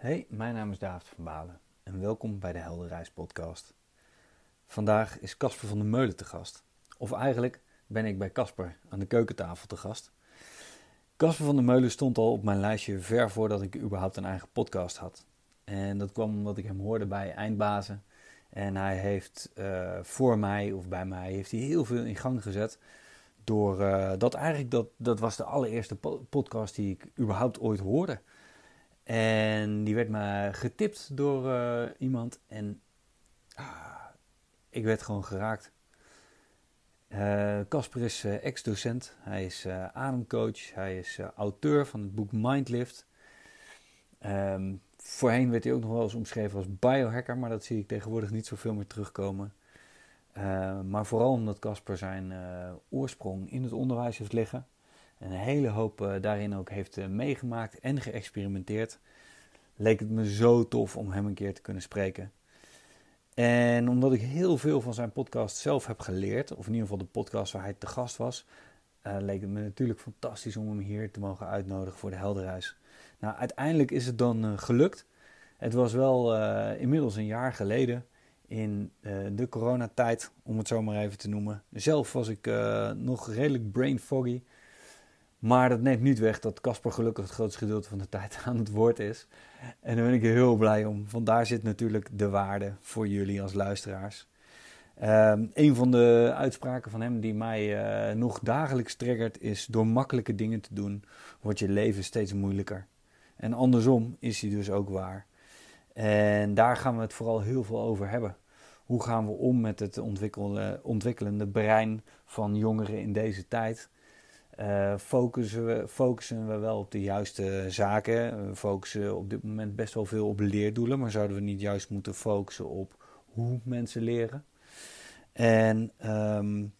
Hey, mijn naam is David van Balen en welkom bij de Helderreis podcast. Vandaag is Casper van der Meulen te gast. Of eigenlijk ben ik bij Casper aan de keukentafel te gast. Casper van der Meulen stond al op mijn lijstje ver voordat ik überhaupt een eigen podcast had. En dat kwam omdat ik hem hoorde bij Eindbazen. En hij heeft uh, voor mij of bij mij heeft hij heel veel in gang gezet. Door uh, dat eigenlijk, dat, dat was de allereerste podcast die ik überhaupt ooit hoorde. En die werd me getipt door uh, iemand. En ah, ik werd gewoon geraakt. Casper is ex-docent. Hij is ademcoach. Hij is auteur van het boek Mindlift. Um, Voorheen werd hij ook nog wel eens omschreven als biohacker, maar dat zie ik tegenwoordig niet zoveel meer terugkomen. Maar vooral omdat Casper zijn oorsprong in het onderwijs heeft liggen. En een hele hoop uh, daarin ook heeft meegemaakt en geëxperimenteerd. Leek het me zo tof om hem een keer te kunnen spreken. En omdat ik heel veel van zijn podcast zelf heb geleerd, of in ieder geval de podcast waar hij te gast was, leek het me natuurlijk fantastisch om hem hier te mogen uitnodigen voor de Helderhuis. Nou, uiteindelijk is het dan gelukt. Het was wel inmiddels een jaar geleden in de coronatijd, om het zo maar even te noemen. Zelf was ik nog redelijk brain foggy. Maar dat neemt niet weg dat Casper gelukkig het grootste gedeelte van de tijd aan het woord is. En daar ben ik heel blij om. Want daar zit natuurlijk de waarde voor jullie als luisteraars. Um, een van de uitspraken van hem die mij uh, nog dagelijks triggert is: door makkelijke dingen te doen wordt je leven steeds moeilijker. En andersom is die dus ook waar. En daar gaan we het vooral heel veel over hebben. Hoe gaan we om met het ontwikkelende brein van jongeren in deze tijd? Uh, focussen, we, focussen we wel op de juiste zaken? We focussen op dit moment best wel veel op leerdoelen, maar zouden we niet juist moeten focussen op hoe mensen leren? En um,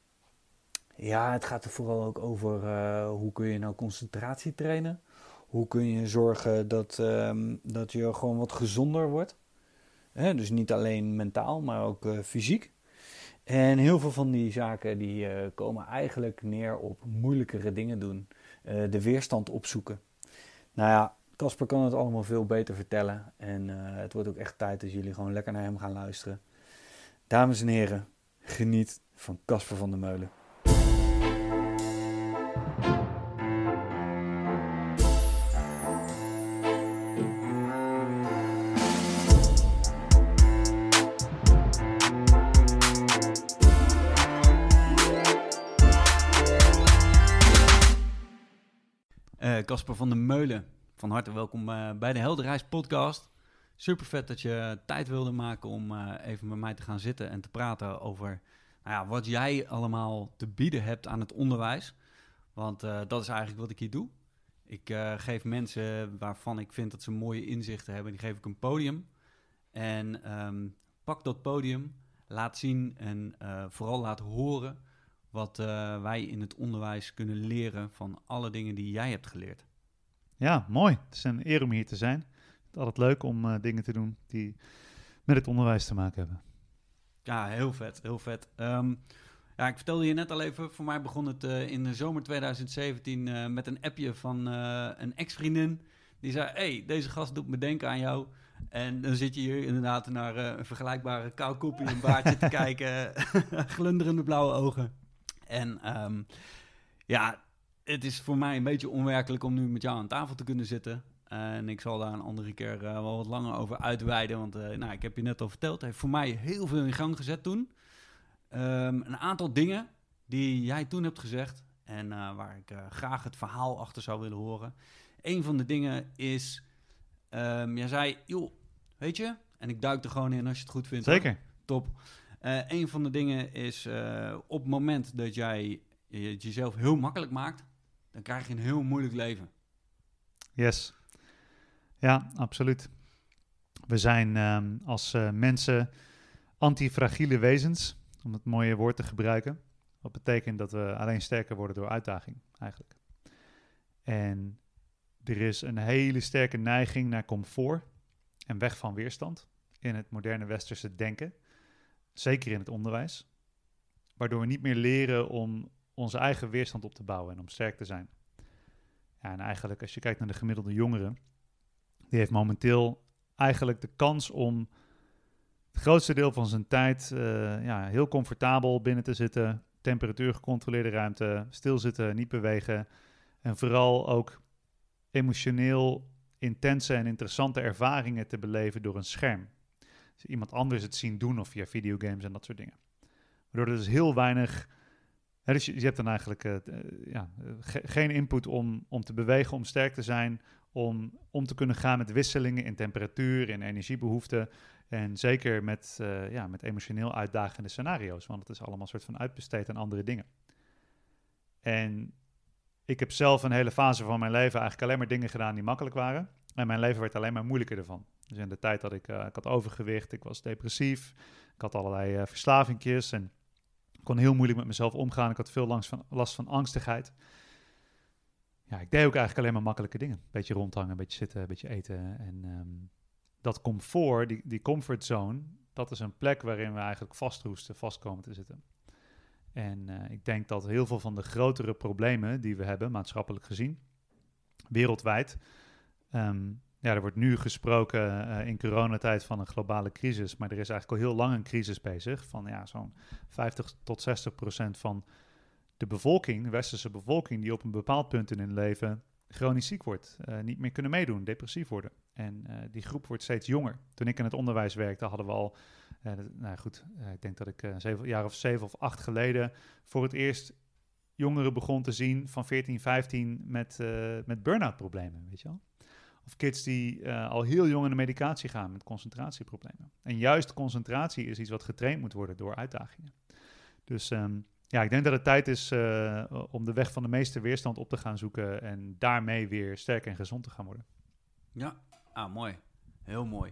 ja, het gaat er vooral ook over uh, hoe kun je nou concentratie trainen? Hoe kun je zorgen dat, um, dat je gewoon wat gezonder wordt? Dus niet alleen mentaal, maar ook uh, fysiek. En heel veel van die zaken die uh, komen eigenlijk neer op moeilijkere dingen doen. Uh, de weerstand opzoeken. Nou ja, Casper kan het allemaal veel beter vertellen. En het wordt ook echt tijd dat jullie gewoon lekker naar hem gaan luisteren. Dames en heren, geniet van Casper van der Meulen. Casper van der Meulen. Van harte welkom uh, bij de Helderreis podcast. Super vet dat je tijd wilde maken om uh, even met mij te gaan zitten en te praten over nou ja, wat jij allemaal te bieden hebt aan het onderwijs. Want uh, dat is eigenlijk wat ik hier doe. Ik geef mensen waarvan ik vind dat ze mooie inzichten hebben, die geef ik een podium. En um, pak dat podium, laat zien en vooral laat horen wat uh, wij in het onderwijs kunnen leren van alle dingen die jij hebt geleerd. Ja, mooi. Het is een eer om hier te zijn. Het is altijd leuk om uh, dingen te doen die met het onderwijs te maken hebben. Ja, heel vet, heel vet. Um, ja, ik vertelde je net al even, voor mij begon het uh, in de zomer 2017 met een appje van een ex-vriendin. Die zei, hey, deze gast doet me denken aan jou. En dan zit je hier inderdaad naar een vergelijkbare koukoepie en baardje te kijken. glunderende blauwe ogen. En um, ja, het is voor mij een beetje onwerkelijk om nu met jou aan tafel te kunnen zitten. En ik zal daar een andere keer uh, wel wat langer over uitweiden. Want uh, nou, ik heb je net al verteld, het heeft voor mij heel veel in gang gezet toen. Um, een aantal dingen die jij toen hebt gezegd en uh, waar ik graag het verhaal achter zou willen horen. Een van de dingen is, um, jij zei, joh, weet je, en ik duik er gewoon in als je het goed vindt. Zeker. Hoor. Top. Een van de dingen is, op het moment dat jij jezelf heel makkelijk maakt, dan krijg je een heel moeilijk leven. Yes. Ja, absoluut. We zijn um, als uh, mensen antifragiele wezens, om het mooie woord te gebruiken. Wat betekent dat we alleen sterker worden door uitdaging, eigenlijk. En er is een hele sterke neiging naar comfort en weg van weerstand in het moderne westerse denken. Zeker in het onderwijs. Waardoor we niet meer leren om onze eigen weerstand op te bouwen en om sterk te zijn. En eigenlijk als je kijkt naar de gemiddelde jongere, die heeft momenteel eigenlijk de kans om het grootste deel van zijn tijd eh, ja, heel comfortabel binnen te zitten, temperatuur gecontroleerde ruimte, stilzitten, niet bewegen en vooral ook emotioneel intense en interessante ervaringen te beleven door een scherm. Dus iemand anders het zien doen of via videogames en dat soort dingen. Waardoor er dus heel weinig. Dus je, hebt dan eigenlijk eh, eh, ja, ge- geen input om, om te bewegen, om sterk te zijn, om om te kunnen gaan met wisselingen in temperatuur, en energiebehoeften. En zeker met, eh, ja, met emotioneel uitdagende scenario's, want het is allemaal een soort van uitbesteed aan andere dingen. En ik heb zelf een hele fase van mijn leven eigenlijk alleen maar dingen gedaan die makkelijk waren. En mijn leven werd alleen maar moeilijker ervan. Dus in de tijd dat ik, eh, ik had overgewicht, ik was depressief, ik had allerlei uh, verslavingjes en kon heel moeilijk met mezelf omgaan. Ik had veel last van, last van angstigheid. Ja, ik deed ook eigenlijk alleen maar makkelijke dingen. Beetje rondhangen, een beetje zitten, een beetje eten. En um, dat comfort, die, die comfortzone, dat is een plek waarin we eigenlijk vastroesten, vast komen te zitten. En uh, ik denk dat heel veel van de grotere problemen die we hebben, maatschappelijk gezien, wereldwijd, um, ja, er wordt nu gesproken uh, in coronatijd van een globale crisis, maar er is eigenlijk al heel lang een crisis bezig. Van ja, zo'n 50 tot 60 procent van de bevolking, de westerse bevolking, die op een bepaald punt in hun leven chronisch ziek wordt, uh, niet meer kunnen meedoen, depressief worden. En uh, die groep wordt steeds jonger. Toen ik in het onderwijs werkte, hadden we al, nou goed, ik denk dat ik een jaar of zeven of acht geleden voor het eerst jongeren begon te zien van 14, 15 met, met burn-out problemen, weet je wel. Of kids die uh, al heel jong in de medicatie gaan met concentratieproblemen. En juist concentratie is iets wat getraind moet worden door uitdagingen. Dus um, ja, ik denk dat het tijd is uh, om de weg van de meeste weerstand op te gaan zoeken en daarmee weer sterk en gezond te gaan worden. Ja, ah, mooi. Heel mooi.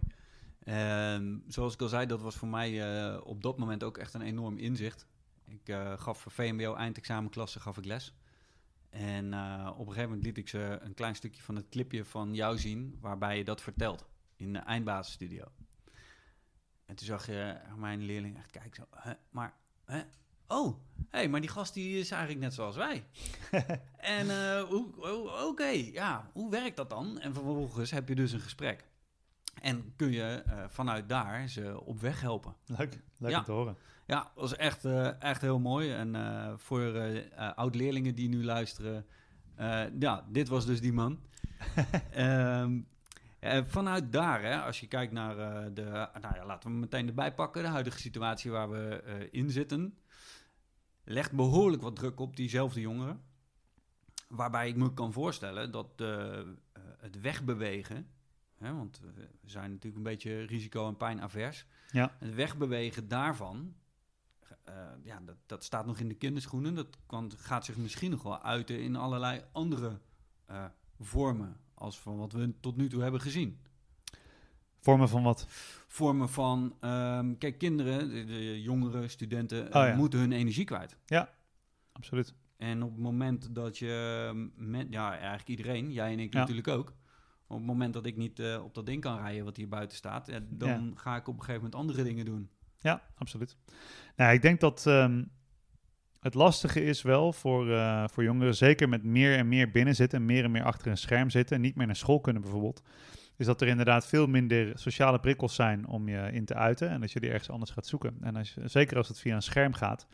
Um, zoals ik al zei, dat was voor mij uh, op dat moment ook echt een enorm inzicht. Ik gaf voor VMBO eindexamenklasse gaf ik les. En uh, op een gegeven moment liet ik ze een klein stukje van het clipje van jou zien, waarbij je dat vertelt in de eindbasisstudio. En toen zag je mijn leerling echt kijken zo, hè, maar, hè? oh, hé, hey, maar die gast die is eigenlijk net zoals wij. en uh, oké, okay, ja, hoe werkt dat dan? En vervolgens heb je dus een gesprek. En kun je uh, vanuit daar ze op weg helpen. Leuk, leuk ja. om te horen. Ja, dat was echt, uh, echt heel mooi. En uh, voor uh, oud-leerlingen die nu luisteren, ja, dit was dus die man. um, vanuit daar, hè, als je kijkt naar de, nou ja, laten we meteen erbij pakken, de huidige situatie waar we in zitten, legt behoorlijk wat druk op diezelfde jongeren. Waarbij ik me kan voorstellen dat het wegbewegen, hè, want we zijn natuurlijk een beetje risico- en pijnavers, ja. het wegbewegen daarvan, ja, dat, dat staat nog in de kinderschoenen. Dat kan, gaat zich misschien nog wel uiten in allerlei andere uh, vormen als van wat we tot nu toe hebben gezien. Vormen van wat? Vormen van, um, kijk, kinderen, de, de jongeren, studenten, oh, ja. moeten hun energie kwijt. Ja, absoluut. En op het moment dat je, met, ja, eigenlijk iedereen, jij en ik ja. natuurlijk ook, op het moment dat ik niet uh, op dat ding kan rijden wat hier buiten staat, dan ja. ga ik op een gegeven moment andere dingen doen. Ja, absoluut. Nou, ik denk dat um, het lastige is wel voor, uh, voor jongeren, zeker met meer en meer binnen zitten en meer en meer achter een scherm zitten en niet meer naar school kunnen bijvoorbeeld, is dat er inderdaad veel minder sociale prikkels zijn om je in te uiten en dat je die ergens anders gaat zoeken. En als je, zeker als het via een scherm gaat,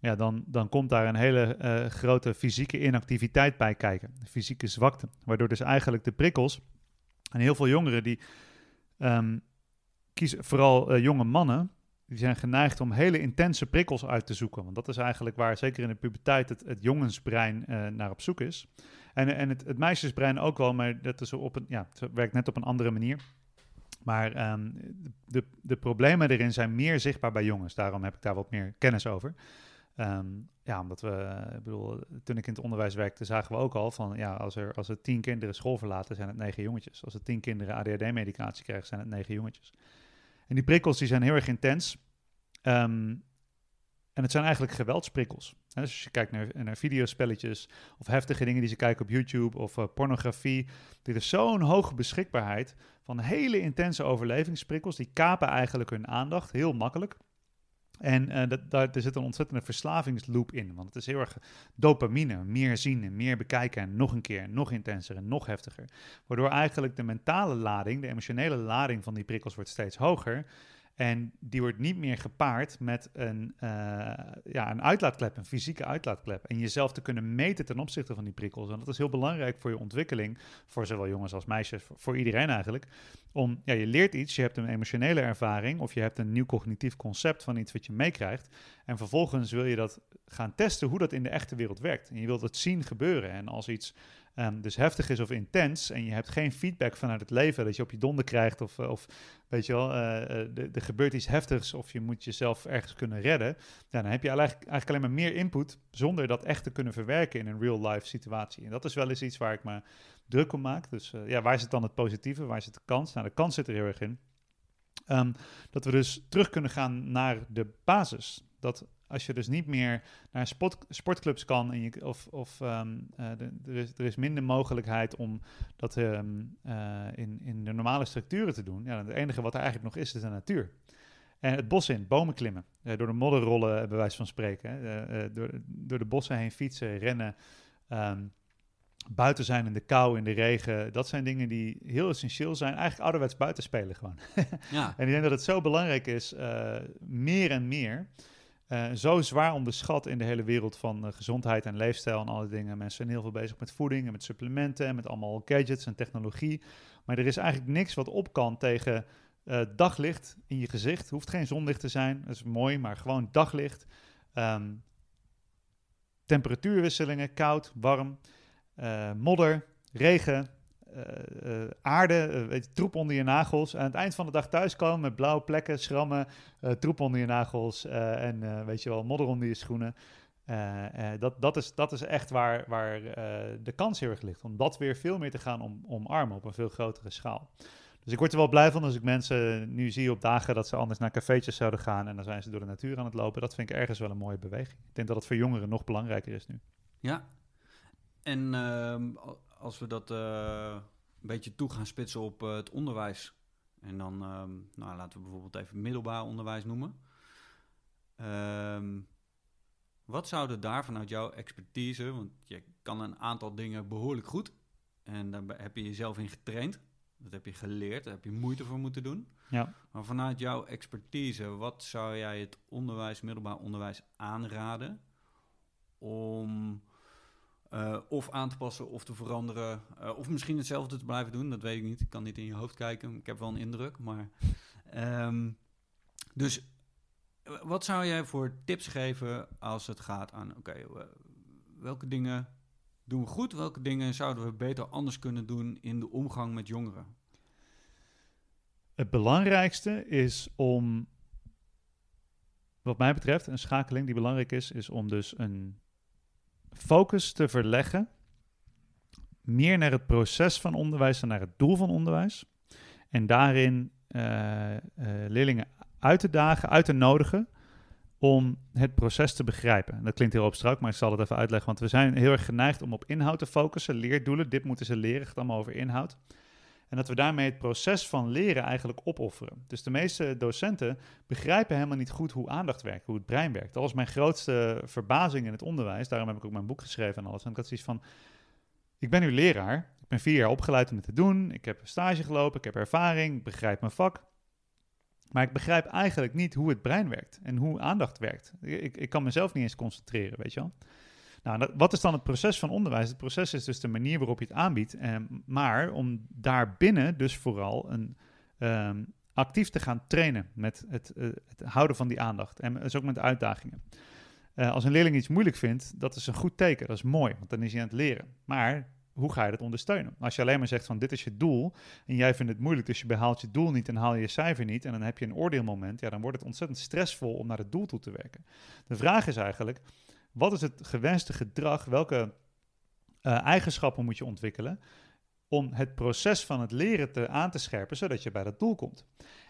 ja, dan, dan komt daar een hele uh, grote fysieke inactiviteit bij kijken, fysieke zwakte, waardoor dus eigenlijk de prikkels en heel veel jongeren die um, kiezen, vooral uh, jonge mannen, die zijn geneigd om hele intense prikkels uit te zoeken. Want dat is eigenlijk waar, zeker in de puberteit, het, het jongensbrein uh, naar op zoek is. En, en het, het, meisjesbrein ook wel, maar dat is op een, ja, het werkt net op een andere manier. Maar um, de, de problemen erin zijn meer zichtbaar bij jongens. Daarom heb ik daar wat meer kennis over. Um, ja, omdat we, ik bedoel, toen ik in het onderwijs werkte, zagen we ook al van, ja, als er, als er tien kinderen school verlaten, zijn het negen jongetjes. Als er tien kinderen ADHD-medicatie krijgen, zijn het negen jongetjes. En die prikkels die zijn heel erg intens. Um, en het zijn eigenlijk geweldsprikkels. Dus als je kijkt naar, naar videospelletjes of heftige dingen die ze kijken op YouTube of uh, pornografie. Er is zo'n hoge beschikbaarheid van hele intense overlevingsprikkels. Die kapen eigenlijk hun aandacht heel makkelijk. En dat, daar, er zit een ontzettende verslavingsloop in. Want het is heel erg dopamine. Meer zien en meer bekijken. En nog een keer, nog intenser en nog heftiger. Waardoor eigenlijk de mentale lading, de emotionele lading van die prikkels wordt steeds hoger. En die wordt niet meer gepaard met een, uh, ja, een uitlaatklep, een fysieke uitlaatklep. En jezelf te kunnen meten ten opzichte van die prikkels. En dat is heel belangrijk voor je ontwikkeling, voor zowel jongens als meisjes, voor, voor iedereen eigenlijk. Om, ja, je leert iets, je hebt een emotionele ervaring of je hebt een nieuw cognitief concept van iets wat je meekrijgt. En vervolgens wil je dat gaan testen hoe dat in de echte wereld werkt. En je wilt het zien gebeuren. En als iets um, dus heftig is of intens en je hebt geen feedback vanuit het leven dat je op je donder krijgt of, eh, of weet je wel, uh, er gebeurt iets heftigs of je moet jezelf ergens kunnen redden, ja, dan heb je eigenlijk, eigenlijk alleen maar meer input zonder dat echt te kunnen verwerken in een real-life situatie. En dat is wel eens iets waar ik me druk om maak. Dus ja, waar zit dan het positieve, waar zit de kans? Nou, de kans zit er heel erg in. Um, dat we dus terug kunnen gaan naar de basis. Dat als je dus niet meer naar sport, sportclubs kan en je, of, of um, uh, de, er, is, er is minder mogelijkheid om dat um, uh, in, in de normale structuren te doen. Ja, het enige wat er eigenlijk nog is, is de natuur. En het bos in, bomen klimmen, uh, door de modder rollen, bij wijze van spreken. door, door de bossen heen fietsen, rennen, um, buiten zijn in de kou, in de regen. Dat zijn dingen die heel essentieel zijn. Eigenlijk ouderwets buiten spelen gewoon. ja. En ik denk dat het zo belangrijk is, meer en meer... Uh, zo zwaar onderschat in de hele wereld van uh, gezondheid en leefstijl en alle dingen. Mensen zijn heel veel bezig met voeding en met supplementen en met allemaal gadgets en technologie. Maar er is eigenlijk niks wat op kan tegen uh, daglicht in je gezicht. Hoeft geen zonlicht te zijn, dat is mooi, maar gewoon daglicht. Um, temperatuurwisselingen, koud, warm, modder, regen, uh, aarde, uh, weet je, troep onder je nagels. Aan het eind van de dag thuiskomen met blauwe plekken, schrammen, troep onder je nagels en weet je wel, modder onder je schoenen. dat, dat, is, dat is echt waar, waar de kans heel erg ligt. Om dat weer veel meer te gaan om, omarmen op een veel grotere schaal. Dus ik word er wel blij van als ik mensen nu zie op dagen dat ze anders naar cafeetjes zouden gaan en dan zijn ze door de natuur aan het lopen. Dat vind ik ergens wel een mooie beweging. Ik denk dat het voor jongeren nog belangrijker is nu. Ja, en ehm, als we dat uh, een beetje toe gaan spitsen op uh, het onderwijs. En dan, um, nou, laten we bijvoorbeeld even middelbaar onderwijs noemen. Um, wat zouden daar vanuit jouw expertise, want je kan een aantal dingen behoorlijk goed. En daar heb je jezelf in getraind. Dat heb je geleerd, daar heb je moeite voor moeten doen. Ja. Maar vanuit jouw expertise, wat zou jij het onderwijs, middelbaar onderwijs aanraden om uh, of aan te passen of te veranderen. Uh, of misschien hetzelfde te blijven doen, dat weet ik niet. Ik kan niet in je hoofd kijken. Ik heb wel een indruk. Maar, um, dus wat zou jij voor tips geven als het gaat aan... oké, welke dingen doen we goed? Welke dingen zouden we beter anders kunnen doen in de omgang met jongeren? Het belangrijkste is om, wat mij betreft, een schakeling die belangrijk is, is om dus een focus te verleggen meer naar het proces van onderwijs dan naar het doel van onderwijs. En daarin uh, uh, leerlingen uit te dagen, uit te nodigen om het proces te begrijpen. Dat klinkt heel abstract, maar ik zal het even uitleggen, want we zijn heel erg geneigd om op inhoud te focussen, leerdoelen, dit moeten ze leren, het allemaal over inhoud. En dat we daarmee het proces van leren eigenlijk opofferen. Dus de meeste docenten begrijpen helemaal niet goed hoe aandacht werkt, hoe het brein werkt. Dat was mijn grootste verbazing in het onderwijs. Daarom heb ik ook mijn boek geschreven en alles. En ik had zoiets van, ik ben nu leraar. Ik ben vier jaar opgeleid om dit te doen. Ik heb stage gelopen, ik heb ervaring, ik begrijp mijn vak. Maar ik begrijp eigenlijk niet hoe het brein werkt en hoe aandacht werkt. Ik, ik kan mezelf niet eens concentreren, weet je wel. Nou, wat is dan het proces van onderwijs? Het proces is dus de manier waarop je het aanbiedt. Eh, maar om daarbinnen dus vooral een, um, actief te gaan trainen met het, uh, het, houden van die aandacht. En dus ook met uitdagingen. Uh, als een leerling iets moeilijk vindt, dat is een goed teken. Dat is mooi, want dan is hij aan het leren. Maar hoe ga je dat ondersteunen? Als je alleen maar zegt van dit is je doel en jij vindt het moeilijk, dus je behaalt je doel niet en haal je je cijfer niet en dan heb je een oordeelmoment, ja, dan wordt het ontzettend stressvol om naar het doel toe te werken. De vraag is eigenlijk, wat is het gewenste gedrag? Welke uh, eigenschappen moet je ontwikkelen om het proces van het leren te, aan te scherpen, zodat je bij dat doel komt?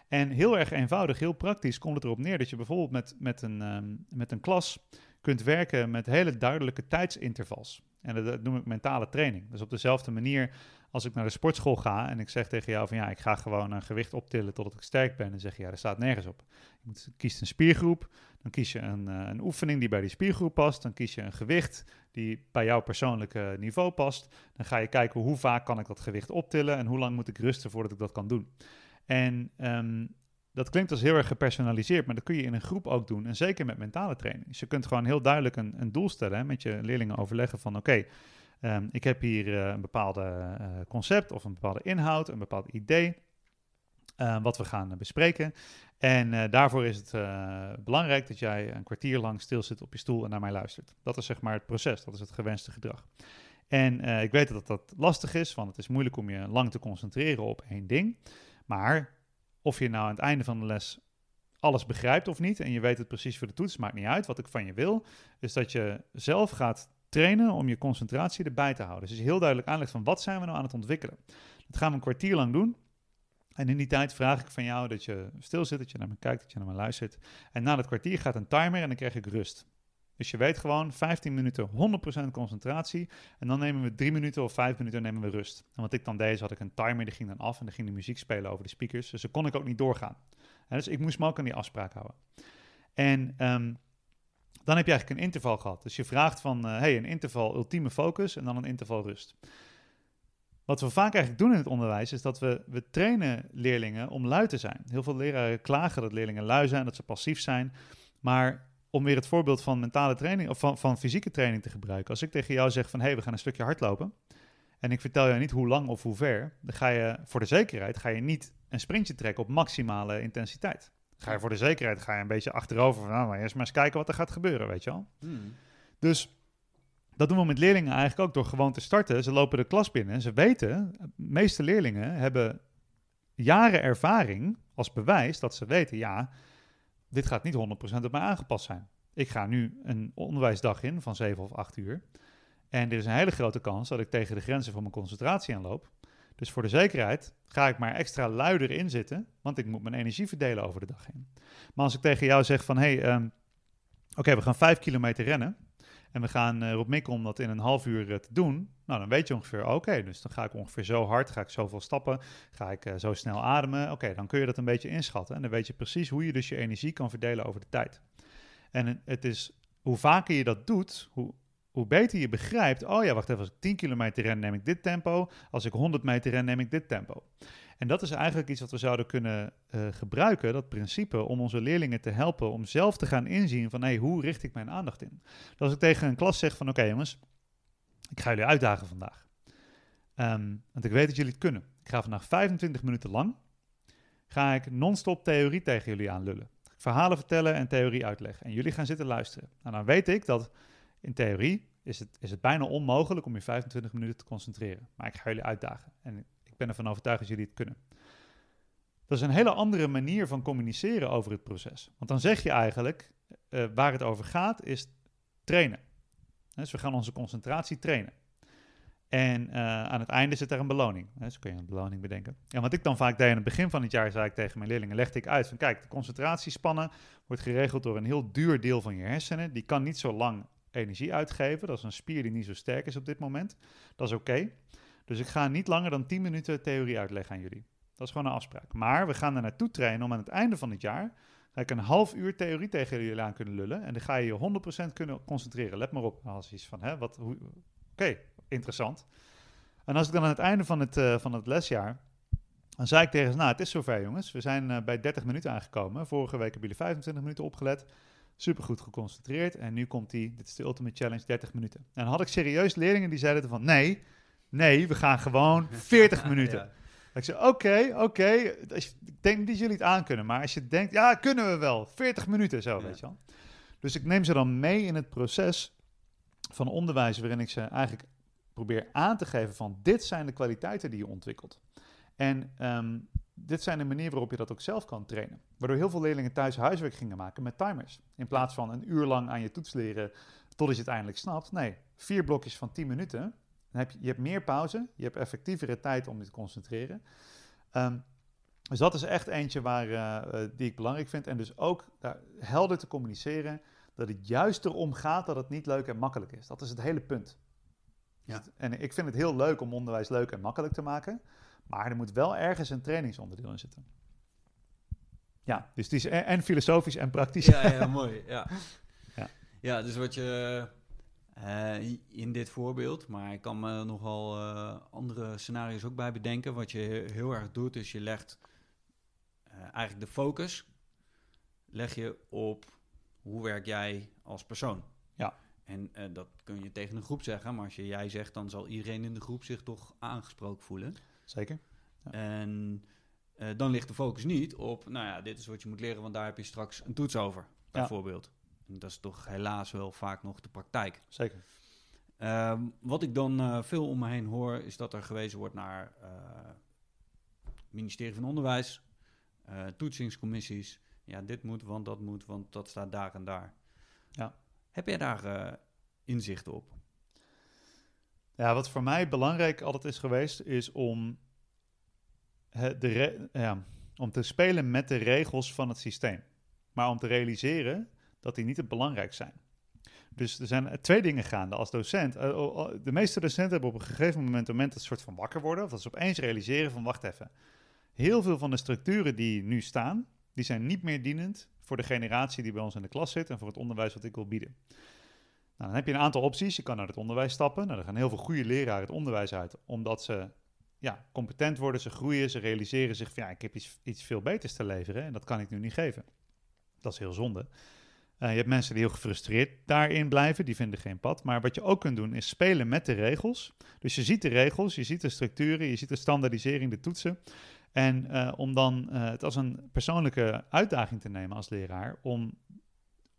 En heel erg eenvoudig, heel praktisch komt het erop neer dat je bijvoorbeeld met, met, een, um, met een klas kunt werken met hele duidelijke tijdsintervals. En dat, noem ik mentale training. Dus op dezelfde manier Als ik naar de sportschool ga en ik zeg tegen jou van ja, ik ga gewoon een gewicht optillen totdat ik sterk ben, dan zeg je ja, daar staat nergens op. Je kiest een spiergroep, dan kies je een, uh, een oefening die bij die spiergroep past, dan kies je een gewicht die bij jouw persoonlijke niveau past. Dan ga je kijken hoe vaak kan ik dat gewicht optillen en hoe lang moet ik rusten voordat ik dat kan doen. En um, dat klinkt als heel erg gepersonaliseerd, maar dat kun je in een groep ook doen. En zeker met mentale training. Dus je kunt gewoon heel duidelijk een, een doel stellen. Hè, met je leerlingen overleggen van oké, ehm, ik heb hier uh, een bepaalde uh, concept of een bepaalde inhoud, een bepaald idee. Uh, wat we gaan bespreken. En daarvoor is het belangrijk dat jij een kwartier lang stil zit op je stoel en naar mij luistert. Dat is zeg maar het proces, dat is het gewenste gedrag. En ik weet dat dat lastig is, want het is moeilijk om je lang te concentreren op één ding. Maar of je nou aan het einde van de les alles begrijpt of niet en je weet het precies voor de toets, maakt niet uit. Wat ik van je wil, is dat je zelf gaat trainen om je concentratie erbij te houden. Dus heel duidelijk aanlegt van wat zijn we nou aan het ontwikkelen. Dat gaan we een kwartier lang doen. En in die tijd vraag ik van jou dat je stil zit, dat je naar me kijkt, dat je naar me luistert. En na dat kwartier gaat een timer en dan krijg ik rust. Dus je weet gewoon 15 minuten 100% concentratie. En dan nemen we 3 minuten of 5 minuten nemen we rust. En wat ik dan deed, had ik een timer, die ging dan af en dan ging de muziek spelen over de speakers. Dus dan kon ik ook niet doorgaan. dus ik moest me ook aan die afspraak houden. En um, dan heb je eigenlijk een interval gehad. Dus je vraagt van, uh, hey, een interval ultieme focus en dan een interval rust. Wat we vaak eigenlijk doen in het onderwijs is dat we, we trainen leerlingen om lui te zijn. Heel veel leraren klagen dat leerlingen lui zijn, dat ze passief zijn. Maar om weer het voorbeeld van mentale training of van, van fysieke training te gebruiken. Als ik tegen jou zeg van hé, hey, we gaan een stukje hardlopen. En ik vertel jou niet hoe lang of hoe ver. Dan ga je voor de zekerheid ga je niet een sprintje trekken op maximale intensiteit. Ga je voor de zekerheid ga je een beetje achterover van nou, maar eerst maar eens kijken wat er gaat gebeuren, weet je wel. Hmm. Dus dat doen we met leerlingen eigenlijk ook door gewoon te starten. Ze lopen de klas binnen en ze weten, de meeste leerlingen hebben jaren ervaring als bewijs dat ze weten, ja, dit gaat niet 100% op mij aangepast zijn. Ik ga nu een onderwijsdag in van 7 of 8 uur. En er is een hele grote kans dat ik tegen de grenzen van mijn concentratie aanloop. Dus voor de zekerheid ga ik maar extra luider inzitten, want ik moet mijn energie verdelen over de dag heen. Maar als ik tegen jou zeg van, hé, hey, ehm, oké, we gaan 5 kilometer rennen en we gaan uh, erop mikken om dat in een half uur eh, te doen, nou, dan weet je ongeveer, oké, dus dan ga ik ongeveer zo hard, ga ik zoveel stappen, ga ik uh, zo snel ademen. Oké, dan kun je dat een beetje inschatten. En dan weet je precies hoe je dus je energie kan verdelen over de tijd. En het is, hoe vaker je dat doet, hoe, hoe beter je begrijpt, oh ja, wacht even, als ik 10 kilometer ren, neem ik dit tempo. Als ik 100 meter ren, neem ik dit tempo. En dat is eigenlijk iets wat we zouden kunnen uh, gebruiken, dat principe, om onze leerlingen te helpen om zelf te gaan inzien van, hé, hoe richt ik mijn aandacht in? Als ik tegen een klas zeg van, oké jongens, ik ga jullie uitdagen vandaag. Um, want ik weet dat jullie het kunnen. Ik ga vandaag 25 minuten lang, ga ik non-stop theorie tegen jullie aanlullen. Verhalen vertellen en theorie uitleggen. En jullie gaan zitten luisteren. Nou, dan weet ik dat in theorie is het, is het bijna onmogelijk om je 25 minuten te concentreren. Maar ik ga jullie uitdagen. En ik ben ervan overtuigd dat jullie het kunnen. Dat is een hele andere manier van communiceren over het proces. Want dan zeg je eigenlijk, uh, waar het over gaat, is trainen. Dus we gaan onze concentratie trainen. En uh, aan het einde zit er een beloning. Dus kun je een beloning bedenken. En wat ik dan vaak deed aan het begin van het jaar, zei ik tegen mijn leerlingen, legde ik uit van kijk, de concentratiespannen wordt geregeld door een heel duur deel van je hersenen. Die kan niet zo lang energie uitgeven. Dat is een spier die niet zo sterk is op dit moment. Dat is oké. Dus ik ga niet langer dan 10 minuten theorie uitleggen aan jullie. Dat is gewoon een afspraak. Maar we gaan er naartoe trainen om aan het einde van het jaar ga ik een half uur theorie tegen jullie aan kunnen lullen. En dan ga je je 100% kunnen concentreren. Let maar op. Als iets van, hè, wat, oké, interessant. En als ik dan aan het einde van het, uh, van het lesjaar, dan zei ik tegen ze, nou, het is zover jongens. We zijn uh, bij 30 minuten aangekomen. Vorige week hebben jullie 25 minuten opgelet. Supergoed geconcentreerd. En nu komt die, dit is de Ultimate Challenge, 30 minuten. En dan had ik serieus leerlingen die zeiden van, nee, nee, we gaan gewoon 40 minuten. ja. Ik zei, oké, oké, ik denk niet dat jullie het aan kunnen, maar als je denkt, ja, kunnen we wel, 40 minuten zo, weet je wel. Dus ik neem ze dan mee in het proces van onderwijs, waarin ik ze eigenlijk probeer aan te geven van, dit zijn de kwaliteiten die je ontwikkelt. En um, dit zijn de manieren waarop je dat ook zelf kan trainen. Waardoor heel veel leerlingen thuis huiswerk gingen maken met timers. In plaats van een uur lang aan je toets leren totdat je het eindelijk snapt. Nee, vier blokjes van 10 minuten dan heb je, je hebt meer pauze, je hebt effectievere tijd om je te concentreren. Um, dus dat is echt eentje waar, uh, die ik belangrijk vind. En dus ook uh, helder te communiceren dat het juist erom gaat dat het niet leuk en makkelijk is. Dat is het hele punt. Ja. Dus- En ik vind het heel leuk om onderwijs leuk en makkelijk te maken. Maar er moet wel ergens een trainingsonderdeel in zitten. Ja, dus die is en, en filosofisch en praktisch. Ja, ja, mooi. Ja. Ja. ja, dus wat je eh, in dit voorbeeld, maar ik kan me nogal eh, andere scenario's ook bij bedenken. Wat je heel erg doet, is je legt eh, eigenlijk de focus leg je op hoe werk jij als persoon. Ja. En dat kun je tegen een groep zeggen, maar als je jij zegt, dan zal iedereen in de groep zich toch aangesproken voelen. Zeker. Ja. En eh, dan ligt de focus niet op, nou ja, dit is wat je moet leren, want daar heb je straks een toets over, bijvoorbeeld. En dat is toch helaas wel vaak nog de praktijk. Zeker. Ehm, wat ik dan eh, veel om me heen hoor, is dat er gewezen wordt naar eh ministerie van Onderwijs, toetsingscommissies. Ja, dit moet, want dat moet, want dat staat daar en daar. Ja. Heb jij daar eh, inzicht op? Ja, wat voor mij belangrijk altijd is geweest, is om, de ja, om te spelen met de regels van het systeem. Maar om te realiseren dat die niet het belangrijk zijn. Dus er zijn twee dingen gaande als docent. Eh, De meeste docenten hebben op een gegeven moment, moment een soort van wakker worden. Of dat ze opeens realiseren van, wacht even. Heel veel van de structuren die nu staan, die zijn niet meer dienend voor de generatie die bij ons in de klas zit en voor het onderwijs wat ik wil bieden. Nou, dan heb je een aantal opties. Je kan naar het onderwijs stappen. Nou, er gaan heel veel goede leraren het onderwijs uit, omdat ze ja, competent worden, ze groeien, ze realiseren zich van ja, ik heb iets, iets veel beters te leveren en dat kan ik nu niet geven. Dat is heel zonde. Eh, je hebt mensen die heel gefrustreerd daarin blijven, die vinden geen pad. Maar wat je ook kunt doen is spelen met de regels. Dus je ziet de regels, je ziet de structuren, je ziet de standaardisering, de toetsen. En eh, om dan eh, het als een persoonlijke uitdaging te nemen als leraar, om,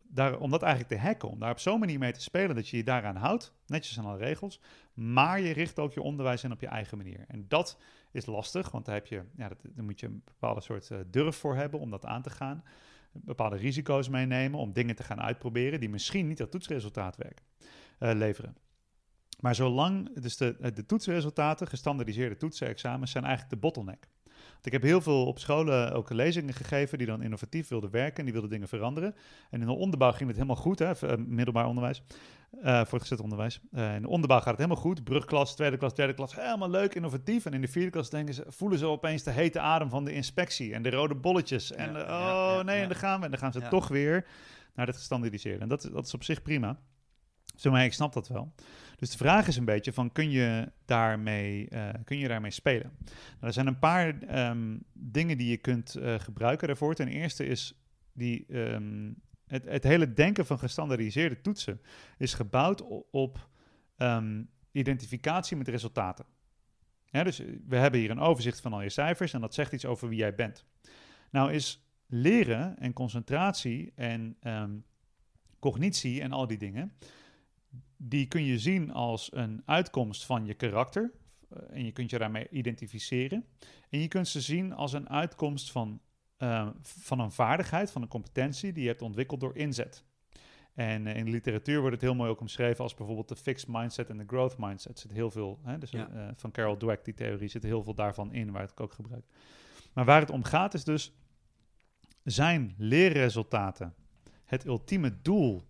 daar, om dat eigenlijk te hacken, om daar op zo'n manier mee te spelen dat je je daaraan houdt, netjes aan alle regels, maar je richt ook je onderwijs in op je eigen manier. En dat is lastig, want daar, heb je, ja, dat, moet je een bepaalde soort eh, durf voor hebben om dat aan te gaan. Bepaalde risico's meenemen om dingen te gaan uitproberen die misschien niet dat toetsresultaat werken, eh, leveren. Maar zolang, dus de, de toetsresultaten, gestandardiseerde toetsen, examens, zijn eigenlijk de bottleneck. Want ik heb heel veel op scholen ook lezingen gegeven die dan innovatief wilden werken en die wilden dingen veranderen. En in de onderbouw ging het helemaal goed, hè, eh, middelbaar onderwijs, uh, voortgezet onderwijs. Uh, in de onderbouw gaat het helemaal goed, brugklas, tweede klas, derde klas, helemaal leuk, innovatief. En in de vierde klas denken ze, voelen ze opeens de hete adem van de inspectie en de rode bolletjes. En Ja, oh ja, nee, en dan gaan we. En dan gaan ze toch weer naar het gestandardiseerde. En dat, dat is op zich prima. Zo, maar ik snap dat wel. Dus de vraag is een beetje van, kun je daarmee, eh, kun je daarmee spelen? Nou, er zijn een paar ehm, dingen die je kunt eh, gebruiken daarvoor. Ten eerste is die, ehm, het, het hele denken van gestandardiseerde toetsen is gebouwd op ehm, identificatie met resultaten. Dus eh, we hebben hier een overzicht van al je cijfers en dat zegt iets over wie jij bent. Nou is leren en concentratie en cognitie en al die dingen, die kun je zien als een uitkomst van je karakter. eh, En je kunt je daarmee identificeren. En je kunt ze zien als een uitkomst van, eh, van een vaardigheid, van een competentie die je hebt ontwikkeld door inzet. En eh, in de literatuur wordt het heel mooi ook omschreven als bijvoorbeeld de fixed mindset en de growth mindset. Er zit heel veel, hè, dus, Ja. van Carol Dweck, die theorie, zit heel veel daarvan in, waar het ook gebruikt. Maar waar het om gaat is dus, zijn leerresultaten het ultieme doel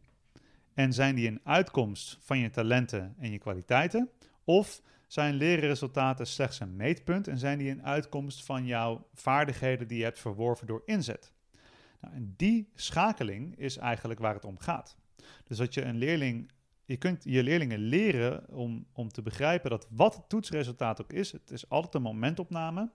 en zijn die een uitkomst van je talenten en je kwaliteiten? Of zijn leerresultaten slechts een meetpunt en zijn die een uitkomst van jouw vaardigheden die je hebt verworven door inzet? Nou, en die schakeling is eigenlijk waar het om gaat. Dus dat je een leerling, je kunt je leerlingen leren om, om te begrijpen dat wat het toetsresultaat ook is, het is altijd een momentopname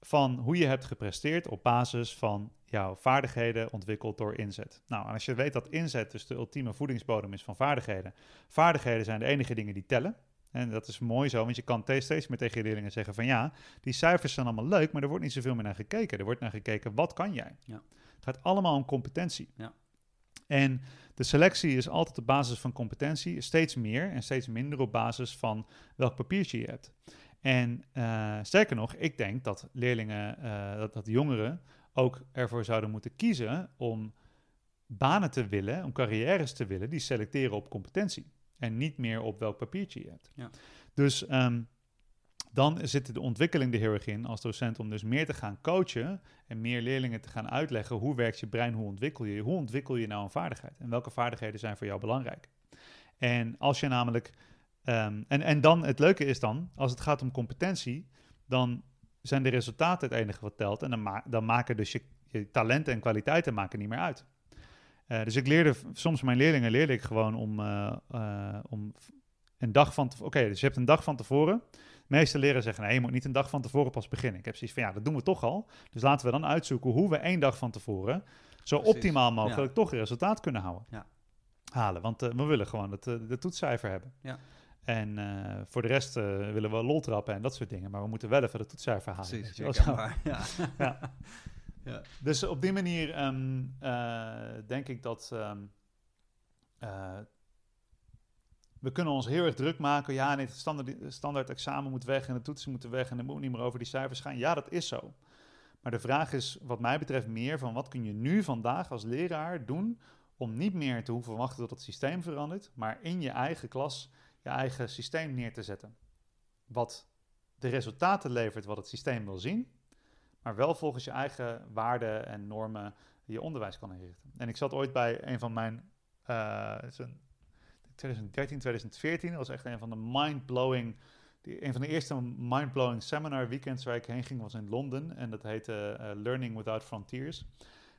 van hoe je hebt gepresteerd op basis van jouw vaardigheden ontwikkeld door inzet. Nou, als je weet dat inzet dus de ultieme voedingsbodem is van vaardigheden. Vaardigheden zijn de enige dingen die tellen. En dat is mooi zo, want je kan te- steeds meer tegen je leerlingen zeggen van ja, die cijfers zijn allemaal leuk, maar er wordt niet zoveel meer naar gekeken. Er wordt naar gekeken, wat kan jij? Ja. Het gaat allemaal om competentie. Ja. En de selectie is altijd op basis van competentie, steeds meer en steeds minder op basis van welk papiertje je hebt. En eh, sterker nog, ik denk dat leerlingen, eh, dat, dat jongeren ook ervoor zouden moeten kiezen om banen te willen, om carrières te willen, die selecteren op competentie. En niet meer op welk papiertje je hebt. Ja. Dus ehm, dan zit de ontwikkeling er heel erg in als docent om dus meer te gaan coachen en meer leerlingen te gaan uitleggen hoe werkt je brein, hoe ontwikkel je je, hoe ontwikkel je nou een vaardigheid en welke vaardigheden zijn voor jou belangrijk. En als je namelijk Ehm, en, en dan, het leuke is dan, als het gaat om competentie, dan zijn de resultaten het enige wat telt. En dan, ma dan maken dus je, je talenten en kwaliteiten maken niet meer uit. Uh, dus ik leerde soms mijn leerlingen leerde ik gewoon om, uh, uh, om een dag van tevoren. Oké, dus je hebt een dag van tevoren. De meeste leren zeggen: nee, je moet niet een dag van tevoren pas beginnen. Ik heb zoiets van ja, dat doen we toch al. Dus laten we dan uitzoeken hoe we één dag van tevoren zo Precies. optimaal mogelijk ja. toch resultaat kunnen houden. Ja. Halen. Want we willen gewoon het de toetscijfer hebben. Ja. En uh, voor de rest uh, willen we lol trappen en dat soort dingen. Maar we moeten wel even de toetscijfer halen. Precies, ja. ja. ja. Dus op die manier um, uh, denk ik dat um, we kunnen ons heel erg druk maken. Ja, nee, het standaard, standaard examen moet weg en de toetsen moeten weg en het moet niet meer over die cijfers gaan. Ja, dat is zo. Maar de vraag is wat mij betreft meer van wat kun je nu vandaag als leraar doen om niet meer te hoeven wachten tot het systeem verandert, maar in je eigen klas je eigen systeem neer te zetten. Wat de resultaten levert wat het systeem wil zien, maar wel volgens je eigen waarden en normen je onderwijs kan inrichten. En ik zat ooit bij een van mijn, uh, 2013, 2014, dat was echt een van de mind-blowing, een van de eerste mind-blowing seminar weekends waar ik heen ging was in Londen en dat heette uh, Learning Without Frontiers.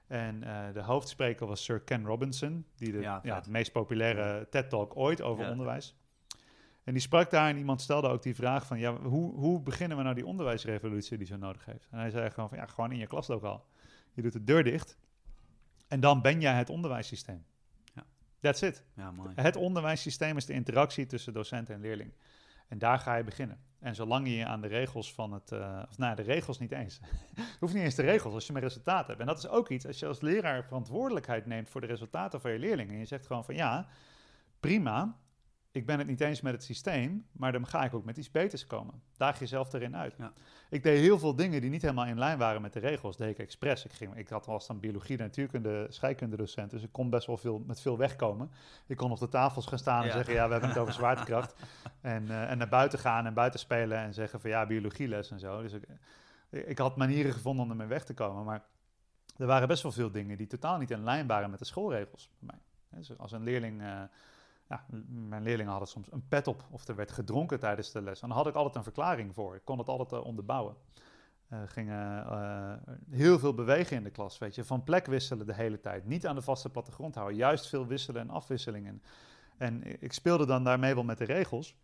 En uh, de hoofdspreker was Sir Ken Robinson, die de ja, ja, meest populaire TED-talk ooit over ja. onderwijs. En die sprak daar en iemand stelde ook die vraag van, ja, hoe, hoe beginnen we nou die onderwijsrevolutie die zo nodig heeft? En hij zei gewoon van, ja, gewoon in je klaslokaal. Je doet de deur dicht en dan ben jij het onderwijssysteem. Ja. That's it. Ja, mooi. Het onderwijssysteem is de interactie tussen docent en leerling. En daar ga je beginnen. En zolang je je aan de regels van het, uh, of nou, de regels niet eens. hoeft niet eens de regels als je maar resultaten hebt. En dat is ook iets, als je als leraar verantwoordelijkheid neemt voor de resultaten van je leerlingen. En je zegt gewoon van ja, prima, ik ben het niet eens met het systeem, maar dan ga ik ook met iets beters komen. Daag jezelf erin uit. Ja. Ik deed heel veel dingen die niet helemaal in lijn waren met de regels, deed ik expres. Ik, ging, ik had was dan biologie, natuurkunde, scheikunde docent, dus ik kon best wel veel, met veel wegkomen. Ik kon op de tafels gaan staan en zeggen, ja, we hebben het over zwaartekracht. en, uh, en naar buiten gaan en buiten spelen en zeggen van, ja, biologieles en zo. Dus ik, ik had manieren gevonden om ermee weg te komen, maar er waren best wel veel dingen die totaal niet in lijn waren met de schoolregels. Bij mij. Dus als een leerling... Uh, ja, mijn leerlingen hadden soms een pet op of er werd gedronken tijdens de les. En dan had ik altijd een verklaring voor. Ik kon het altijd uh, onderbouwen. Uh, gingen uh, heel veel bewegen in de klas, weet je. Van plek wisselen de hele tijd. Niet aan de vaste plattegrond houden. Juist veel wisselen en afwisselingen. En ik speelde dan daarmee wel met de regels.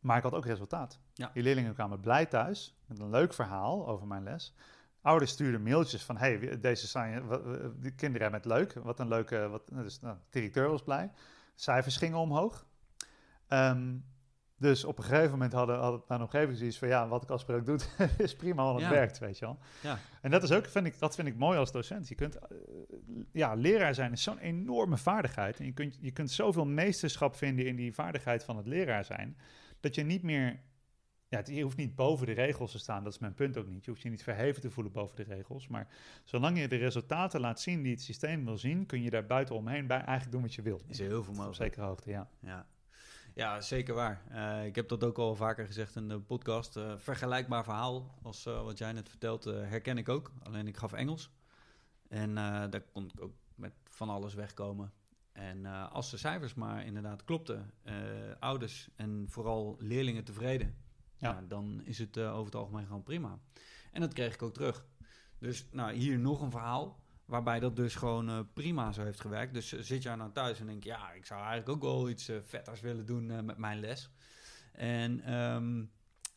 Maar ik had ook resultaat. Ja. Die leerlingen kwamen blij thuis met een leuk verhaal over mijn les. Ouders stuurden mailtjes van: hey, deze zijn, die kinderen hebben het leuk. Wat een leuke. Wat, dus, nou, de directeur was blij cijfers gingen omhoog. Um, dus op een gegeven moment hadden, hadden mijn omgeving zoiets van... ja, wat ik als doe, is prima, want het ja. werkt, weet je wel. Ja. En dat is ook, vind ik, dat vind ik mooi als docent. Je kunt, uh, ja, leraar zijn is zo'n enorme vaardigheid. En je kunt, je kunt zoveel meesterschap vinden in die vaardigheid van het leraar zijn... dat je niet meer ja, je hoeft niet boven de regels te staan, dat is mijn punt ook niet. Je hoeft je niet verheven te voelen boven de regels. Maar zolang je de resultaten laat zien die het systeem wil zien, kun je daar buiten omheen bij eigenlijk doen wat je wil. Is heel veel mogelijk. Op zekere hoogte, ja. Ja, ja zeker waar. Uh, ik heb dat ook al vaker gezegd in de podcast. Uh, vergelijkbaar verhaal als uh, wat jij net vertelt, herken ik ook. Alleen ik gaf Engels. En daar kon ik ook met van alles wegkomen. En als de cijfers maar inderdaad klopten, ouders en vooral leerlingen tevreden ja. dan is het uh, over het algemeen gewoon prima. En dat kreeg ik ook terug. Dus nou, hier nog een verhaal waarbij dat dus gewoon uh, prima zo heeft gewerkt. Dus uh, zit jij nou thuis en denk ja, ik zou eigenlijk ook wel iets vetters willen doen met mijn les. En um,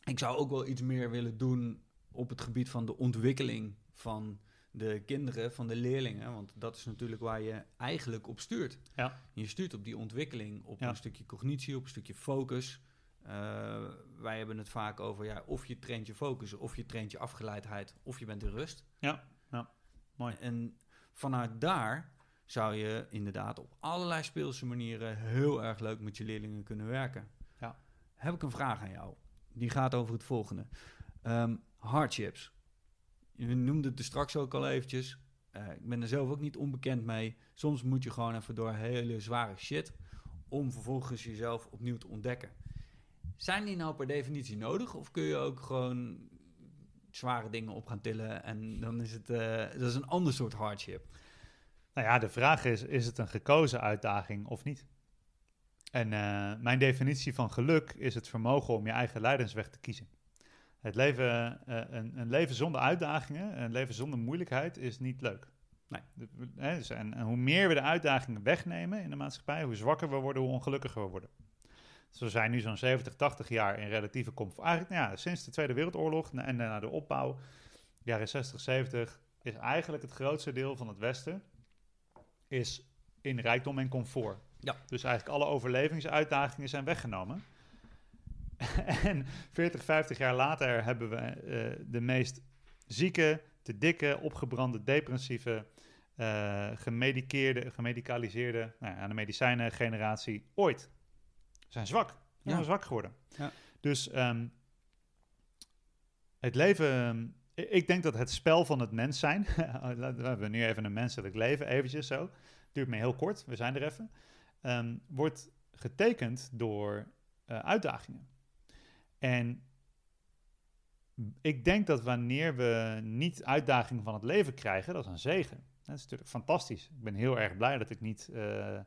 ik zou ook wel iets meer willen doen op het gebied van de ontwikkeling van de kinderen, van de leerlingen. Want dat is natuurlijk waar je eigenlijk op stuurt. Ja. Je stuurt op die ontwikkeling, op ja. een stukje cognitie, op een stukje focus. Uh, wij hebben het vaak over ja, of je traint je focus, of je traint je afgeleidheid, of je bent in rust. Ja, ja. mooi. En vanuit daar zou je inderdaad op allerlei speelse manieren heel erg leuk met je leerlingen kunnen werken. Ja. Heb ik een vraag aan jou. Die gaat over het volgende. Um, hardships. Je noemde het er straks ook al eventjes. Uh, ik ben er zelf ook niet onbekend mee. Soms moet je gewoon even door hele zware shit om vervolgens jezelf opnieuw te ontdekken. Zijn die nou per definitie nodig? Of kun je ook gewoon zware dingen op gaan tillen en dan is het uh, dat is een ander soort hardship? Nou ja, de vraag is, is het een gekozen uitdaging of niet? En uh, mijn definitie van geluk is het vermogen om je eigen leidensweg te kiezen. Het leven, uh, een, een, leven zonder uitdagingen, een leven zonder moeilijkheid is niet leuk. Nee. Dus, en, en, hoe meer we de uitdagingen wegnemen in de maatschappij, hoe zwakker we worden, hoe ongelukkiger we worden. Dus we zijn nu zo'n 70, 80 jaar in relatieve comfort. Eigenlijk nou ja, sinds de Tweede Wereldoorlog en na de opbouw, jaren 60, 70, is eigenlijk het grootste deel van het Westen is in rijkdom en comfort. Ja. Dus eigenlijk alle overlevingsuitdagingen zijn weggenomen. en 40, 50 jaar later hebben we uh, de meest zieke, te dikke, opgebrande, depressieve, uh, gemediceerde, gemedicaliseerde, nou ja, de medicijnengeneratie ooit. Zijn zwak. Zijn zwak geworden. Ja. Dus um, het leven ik denk dat het spel van het mens zijn, we hebben nu even een menselijk leven, eventjes zo, duurt me heel kort, we zijn er even, um, wordt getekend door uh, uitdagingen. En ik denk dat wanneer we niet uitdagingen van het leven krijgen, dat is een zegen. Dat is natuurlijk fantastisch. Ik ben heel erg blij dat ik niet, uh,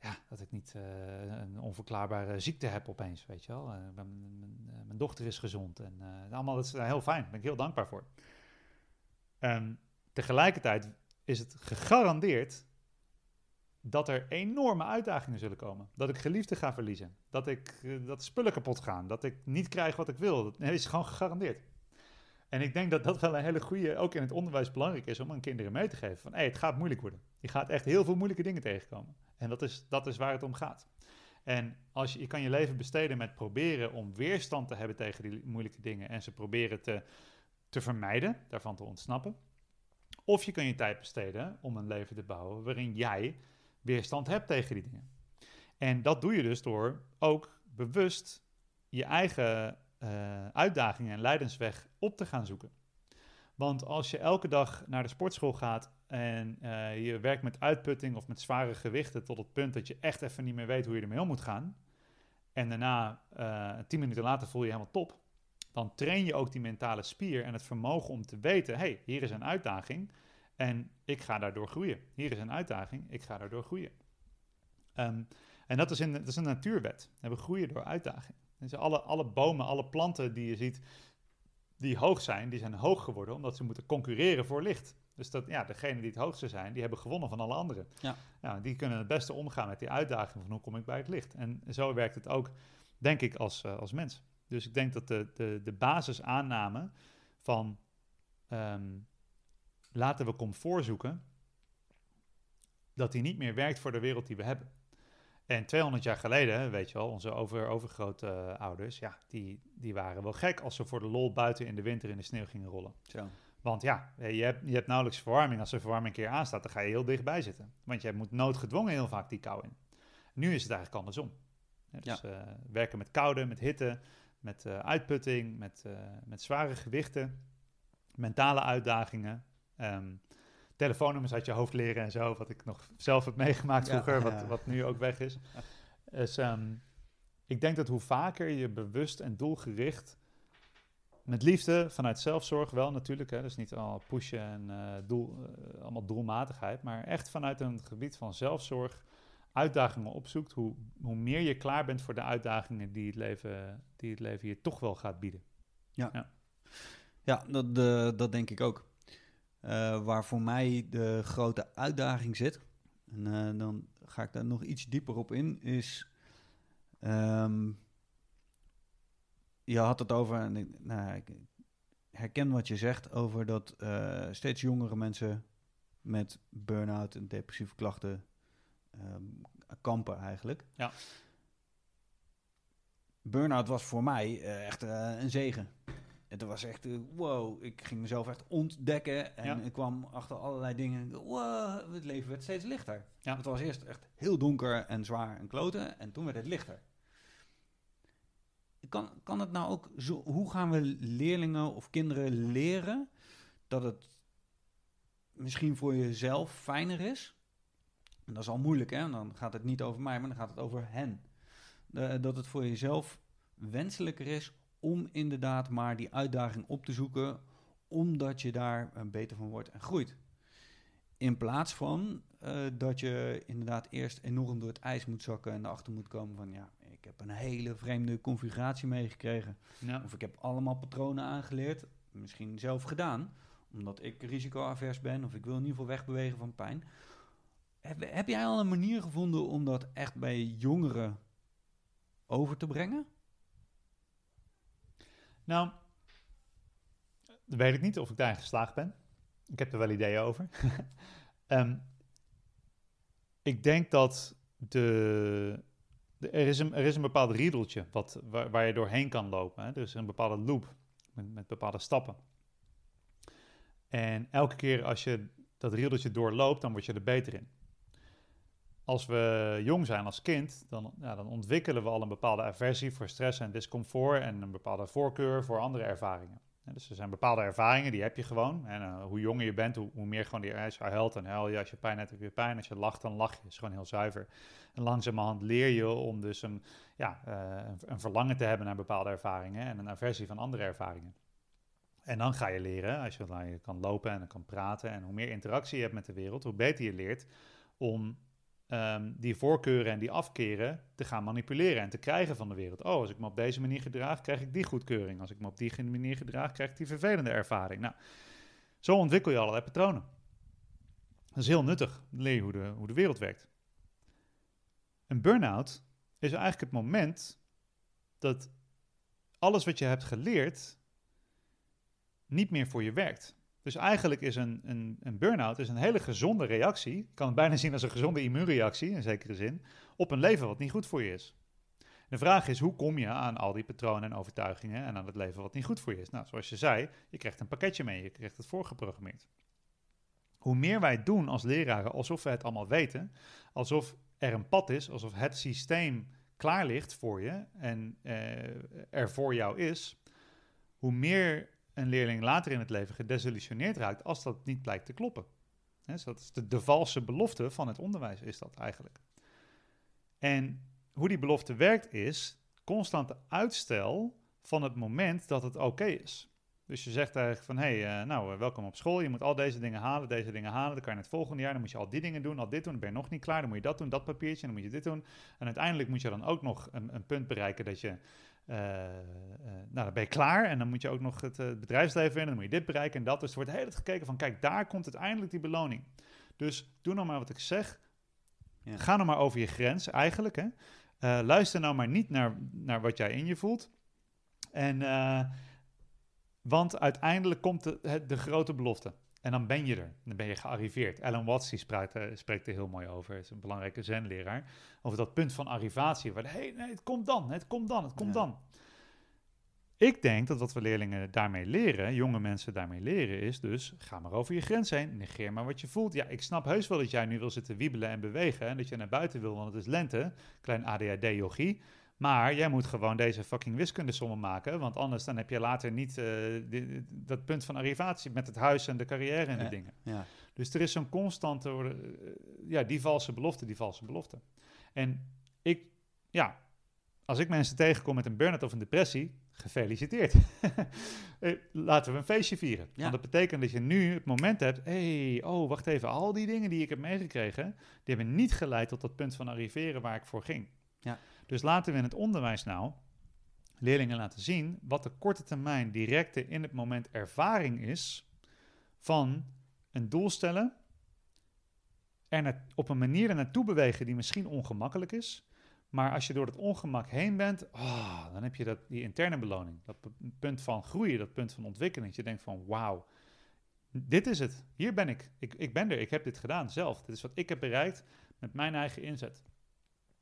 ja, dat ik niet uh, een onverklaarbare ziekte heb opeens, weet je wel. Uh, mijn, mijn, mijn, dochter is gezond en allemaal, dat is heel fijn. Daar ben ik heel dankbaar voor. Um, tegelijkertijd is het gegarandeerd dat er enorme uitdagingen zullen komen. Dat ik geliefden ga verliezen. Dat, ik, dat spullen kapot gaan. Dat ik niet krijg wat ik wil. Dat is gewoon gegarandeerd. En ik denk dat dat wel een hele goede, ook in het onderwijs belangrijk is om aan kinderen mee te geven. Van hé, het gaat moeilijk worden. Je gaat echt heel veel moeilijke dingen tegenkomen. En dat is, dat is waar het om gaat. En als je, je kan je leven besteden met proberen om weerstand te hebben tegen die moeilijke dingen. En ze proberen te, te vermijden, daarvan te ontsnappen. Of je kan je tijd besteden om een leven te bouwen waarin jij weerstand hebt tegen die dingen. En dat doe je dus door ook bewust je eigen uh, uitdagingen en leidensweg op te gaan zoeken. Want als je elke dag naar de sportschool gaat en uh, je werkt met uitputting of met zware gewichten tot het punt dat je echt even niet meer weet hoe je ermee om moet gaan. En daarna, uh, tien minuten later, voel je, je helemaal top. Dan train je ook die mentale spier en het vermogen om te weten: hey, hier is een uitdaging. En ik ga daardoor groeien. Hier is een uitdaging, ik ga daardoor groeien. Um, en dat is, in, dat is een natuurwet. We groeien door uitdaging. Dus alle, alle bomen, alle planten die je ziet die hoog zijn, die zijn hoog geworden omdat ze moeten concurreren voor licht. Dus dat, ja, degene die het hoogste zijn, die hebben gewonnen van alle anderen. Ja. Nou, die kunnen het beste omgaan met die uitdaging van hoe kom ik bij het licht. En zo werkt het ook, denk ik, als, uh, als mens. Dus ik denk dat de, de, de basisaanname van um, laten we comfort zoeken, dat die niet meer werkt voor de wereld die we hebben. En 200 jaar geleden, weet je wel, onze over, overgrote uh, ouders, ja, die, die waren wel gek als ze voor de lol buiten in de winter in de sneeuw gingen rollen. Zo. Want ja, je hebt, je hebt nauwelijks verwarming. Als de verwarming een keer aanstaat, dan ga je heel dichtbij zitten. Want je moet noodgedwongen heel vaak die kou in. Nu is het eigenlijk andersom. dus ja. uh, werken met koude, met hitte, met uh, uitputting, met, met zware gewichten, mentale uitdagingen. Um, telefoonnummers uit je hoofd leren en zo, wat ik nog zelf heb meegemaakt vroeger, wat, wat nu ook weg is. Dus um, ik denk dat hoe vaker je bewust en doelgericht, met liefde, vanuit zelfzorg wel natuurlijk, hè, dus niet al pushen en uh, doel, uh, allemaal doelmatigheid, maar echt vanuit een gebied van zelfzorg uitdagingen opzoekt, hoe, hoe meer je klaar bent voor de uitdagingen die het leven, die het leven je toch wel gaat bieden. Ja, ja. ja dat, de, dat denk ik ook. Uh, waar voor mij de grote uitdaging zit, en dan ga ik daar nog iets dieper op in, is. Um, je had het over, en ik, nou, ik herken wat je zegt over dat uh, steeds jongere mensen met burn-out en depressieve klachten um, kampen eigenlijk. Ja. Burn-out was voor mij echt een zegen. Het was echt, eh, wow, ik ging mezelf echt ontdekken. En ik kwam achter allerlei dingen. Wow, het leven werd steeds lichter. Ja. Het was eerst echt heel donker en zwaar en kloten. En toen werd het lichter. Kan, kan het nou ook zo, hoe gaan we leerlingen of kinderen leren dat het misschien voor jezelf fijner is? En dat is al moeilijk, hè? Dan gaat het niet over mij, maar dan gaat het over hen. dat het voor jezelf wenselijker is om inderdaad maar die uitdaging op te zoeken, omdat je daar beter van wordt en groeit. In plaats van eh, dat je inderdaad eerst enorm door het ijs moet zakken en erachter moet komen van ja, ik heb een hele vreemde configuratie meegekregen. Ja. Of ik heb allemaal patronen aangeleerd, misschien zelf gedaan, omdat ik risicoavers ben of ik wil in ieder geval wegbewegen van pijn. Heb, heb jij al een manier gevonden om dat echt bij jongeren over te brengen? Nou, dat weet ik niet of ik daarin geslaagd ben. Ik heb er wel ideeën over. Ehm, ik denk dat de- er, is een, er is een bepaald riedeltje wat, waar, je doorheen kan lopen. Hè? Er is een bepaalde loop met, met bepaalde stappen. En elke keer als je dat riedeltje doorloopt, dan word je er beter in. Als we jong zijn als kind, dan, ja, dan ontwikkelen we al een bepaalde aversie voor stress en discomfort en een bepaalde voorkeur voor andere ervaringen. Dus er zijn bepaalde ervaringen, die heb je gewoon. En eh, hoe jonger je bent, hoe, hoe meer gewoon die, als je huilt, dan huil je. Als je pijn hebt, heb je pijn. Als je lacht, dan lach je. Het is gewoon heel zuiver. En langzamerhand leer je om dus een, ja, eh, een, verlangen te hebben naar bepaalde ervaringen en een aversie van andere ervaringen. En dan ga je leren, als je, je kan lopen en kan praten en hoe meer interactie je hebt met de wereld, hoe beter je leert om ehm, die voorkeuren en die afkeren te gaan manipuleren en te krijgen van de wereld. Oh, als ik me op deze manier gedraag, krijg ik die goedkeuring. Als ik me op die manier gedraag, krijg ik die vervelende ervaring. Nou, zo ontwikkel je allerlei patronen. Dat is heel nuttig. Leer hoe de, hoe de wereld werkt. Een burn-out is eigenlijk het moment dat alles wat je hebt geleerd niet meer voor je werkt. Dus eigenlijk is een, een, een burn-out is een hele gezonde reactie. Je kan het bijna zien als een gezonde immuunreactie, in zekere zin, op een leven wat niet goed voor je is. De vraag is, hoe kom je aan al die patronen en overtuigingen en aan het leven wat niet goed voor je is? Nou, zoals je zei, je krijgt een pakketje mee, je krijgt het voorgeprogrammeerd. Hoe meer wij doen als leraren, alsof we het allemaal weten, alsof er een pad is, alsof het systeem klaar ligt voor je en eh, er voor jou is, hoe meer een leerling later in het leven gedesillusioneerd raakt als dat niet blijkt te kloppen. Dus dat is de, de valse belofte van het onderwijs, is dat eigenlijk. En hoe die belofte werkt is constante uitstel van het moment dat het oké is. Dus je zegt eigenlijk van, hé, hey, uh, nou, uh, welkom op school. Je moet al deze dingen halen, deze dingen halen. Dan kan je het volgende jaar, dan moet je al die dingen doen, al dit doen. Dan ben je nog niet klaar, dan moet je dat doen, dat papiertje, dan moet je dit doen. En uiteindelijk moet je dan ook nog een, een punt bereiken dat je, nou, dan ben je klaar. En dan moet je ook nog het bedrijfsleven in, dan moet je dit bereiken en dat. Dus er wordt hele tijd gekeken van, kijk, daar komt uiteindelijk die beloning. Dus doe nou maar wat ik zeg. Ja. Ga nou maar over je grens, eigenlijk. Hè. Uh, luister nou maar niet naar, naar wat jij in je voelt. En, uh, want uiteindelijk komt de, de, grote belofte. En dan ben je er. Dan ben je gearriveerd. Alan Watts die spreekt, uh, spreekt er heel mooi over. Is een belangrijke zenleraar. Over dat punt van arrivatie. Waar, hey, nee, het komt dan, het komt dan, het komt ja. dan. Ik denk dat wat we leerlingen daarmee leren, jonge mensen daarmee leren, is dus ga maar over je grens heen, negeer maar wat je voelt. Ja, ik snap heus wel dat jij nu wil zitten wiebelen en bewegen en dat je naar buiten wil, want het is lente, klein ADHD-yogie. Maar jij moet gewoon deze fucking wiskundesommen maken, want anders dan heb je later niet uh, die, dat punt van arrivatie met het huis en de carrière en de ja, dingen. Ja. Dus er is zo'n constante, uh, ja, die valse belofte, die valse belofte. En ik, ja, als ik mensen tegenkom met een burn-out of een depressie, gefeliciteerd. Laten we een feestje vieren. Ja. Want dat betekent dat je nu het moment hebt, hé, hey, oh, wacht even, al die dingen die ik heb meegekregen, die hebben niet geleid tot dat punt van arriveren waar ik voor ging. Ja. Dus laten we in het onderwijs nou leerlingen laten zien wat de korte termijn directe in het moment ervaring is van een doel stellen, na, op een manier er naartoe bewegen die misschien ongemakkelijk is, maar als je door het ongemak heen bent, oh, dan heb je dat, die interne beloning. Dat punt van groeien, dat punt van ontwikkeling. Dat je denkt van wauw, dit is het. Hier ben ik. ik. Ik ben er. Ik heb dit gedaan zelf. Dit is wat ik heb bereikt met mijn eigen inzet.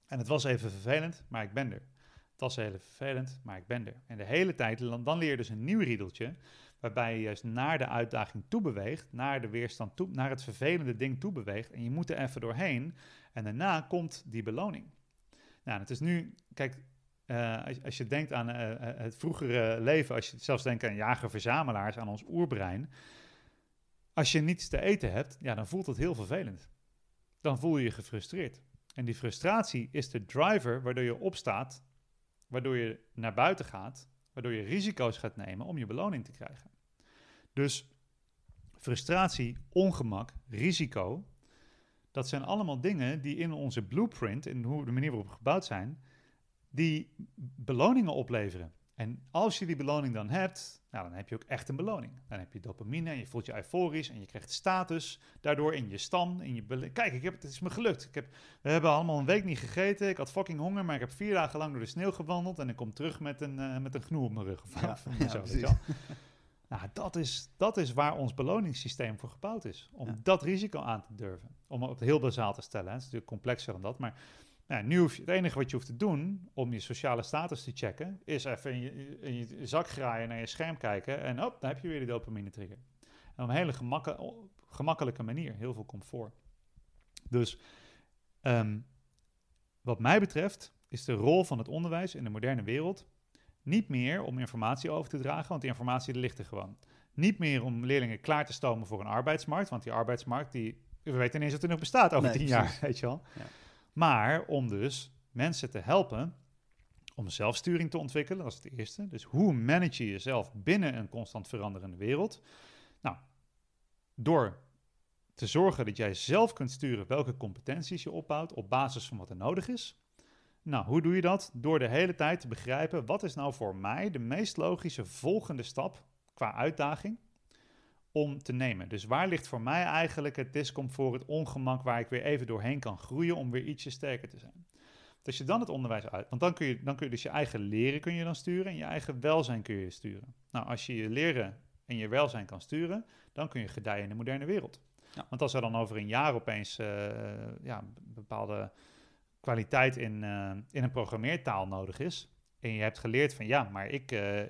En het was even vervelend, maar ik ben er. Het was heel vervelend, maar ik ben er. En de hele tijd, dan leer je dus een nieuw riedeltje, waarbij je juist naar de uitdaging toe beweegt, naar de weerstand toe, naar het vervelende ding toe beweegt. En je moet er even doorheen. En daarna komt die beloning. Nou, het is nu, kijk, uh, als, je denkt aan uh, het vroegere leven, als je zelfs denkt aan jager-verzamelaars, aan ons oerbrein. Als je niets te eten hebt, ja, dan voelt het heel vervelend. Dan voel je je gefrustreerd. En die frustratie is de driver waardoor je opstaat, waardoor je naar buiten gaat, waardoor je risico's gaat nemen om je beloning te krijgen. Dus frustratie, ongemak, risico. Dat zijn allemaal dingen die in onze blueprint, in hoe de manier waarop we gebouwd zijn, die beloningen opleveren. En als je die beloning dan hebt, nou, dan heb je ook echt een beloning. Dan heb je dopamine en je voelt je euforisch en je krijgt status daardoor in je stam. In je Kijk, ik heb, het is me gelukt. Ik heb, we hebben allemaal een week niet gegeten. Ik had fucking honger, maar ik heb vier dagen lang door de sneeuw gewandeld. En ik kom terug met een, uh, met een op mijn rug. Of, ja, zo, nou, dat is, dat is waar ons beloningssysteem voor gebouwd is. Om dat risico aan te durven. Om het heel bazaal te stellen. Hè. Het is natuurlijk complexer dan dat, maar nou, nu hoef je, het enige wat je hoeft te doen om je sociale status te checken, is even in je, in je zak graaien, naar je scherm kijken en op, dan heb je weer die dopamine trigger. En op een hele gemakkelijke manier, heel veel comfort. Dus um, wat mij betreft is de rol van het onderwijs in de moderne wereld niet meer om informatie over te dragen, want die informatie ligt er gewoon. Niet meer om leerlingen klaar te stomen voor een arbeidsmarkt, want die arbeidsmarkt, die, we weten ineens dat er nog bestaat over tien jaar, weet je wel. Ja. Maar om dus mensen te helpen om zelfsturing te ontwikkelen, dat is het eerste. Dus hoe manage je jezelf binnen een constant veranderende wereld? Nou, door te zorgen dat jij zelf kunt sturen welke competenties je opbouwt op basis van wat er nodig is. Nou, hoe doe je dat? Door de hele tijd te begrijpen wat is nou voor mij de meest logische volgende stap qua uitdaging om te nemen. Dus waar ligt voor mij eigenlijk het discomfort, het ongemak waar ik weer even doorheen kan groeien om weer ietsje sterker te zijn? als je dan het onderwijs uit, want dan kun je, dan kun je dus je eigen leren kun je dan sturen en je eigen welzijn kun je sturen. Nou, als je je leren en je welzijn kan sturen, dan kun je gedijen in de moderne wereld. Ja. Want als er dan over een jaar opeens uh, ja, bepaalde kwaliteit in, uh, in een programmeertaal nodig is, en je hebt geleerd van ja, maar ik, uh,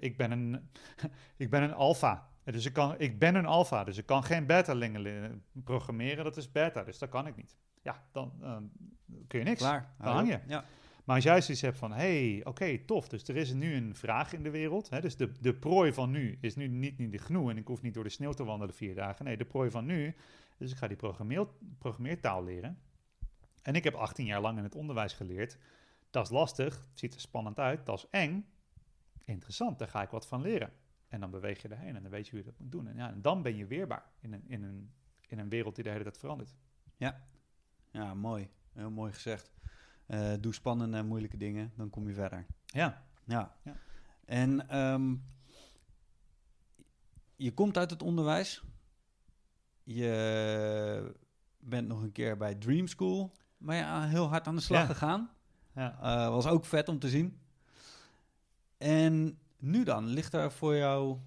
ik ben een, ik ben een alfa. Dus ik, kan, ik ben een alfa, dus ik kan geen beta-lingen programmeren. Dat is beta, dus dat kan ik niet. Ja, dan uh, kun je niks. Klaar. Dan hang je. Ja. Maar als jij zoiets hebt van, hey, oké, tof. Dus er is nu een vraag in de wereld. Hè? Dus de, de prooi van nu is nu niet, niet de gnoe en ik hoef niet door de sneeuw te wandelen vier dagen. Nee, de prooi van nu, dus ik ga die programmeer, programmeertaal leren. En ik heb 18 jaar lang in het onderwijs geleerd. Dat is lastig, ziet er spannend uit, dat is eng. Interessant, daar ga ik wat van leren. En dan beweeg je erheen en dan weet je hoe je dat moet doen. En, ja, en dan ben je weerbaar in een, in, een, in een wereld die de hele tijd verandert. Ja, ja mooi. Heel mooi gezegd. Uh, doe spannende en moeilijke dingen, dan kom je verder. Ja. Ja. ja. En um, je komt uit het onderwijs. Je bent nog een keer bij Dream School maar ja, heel hard aan de slag gegaan. Ja. Uh, was ook vet om te zien. En nu dan, ligt daar voor jou,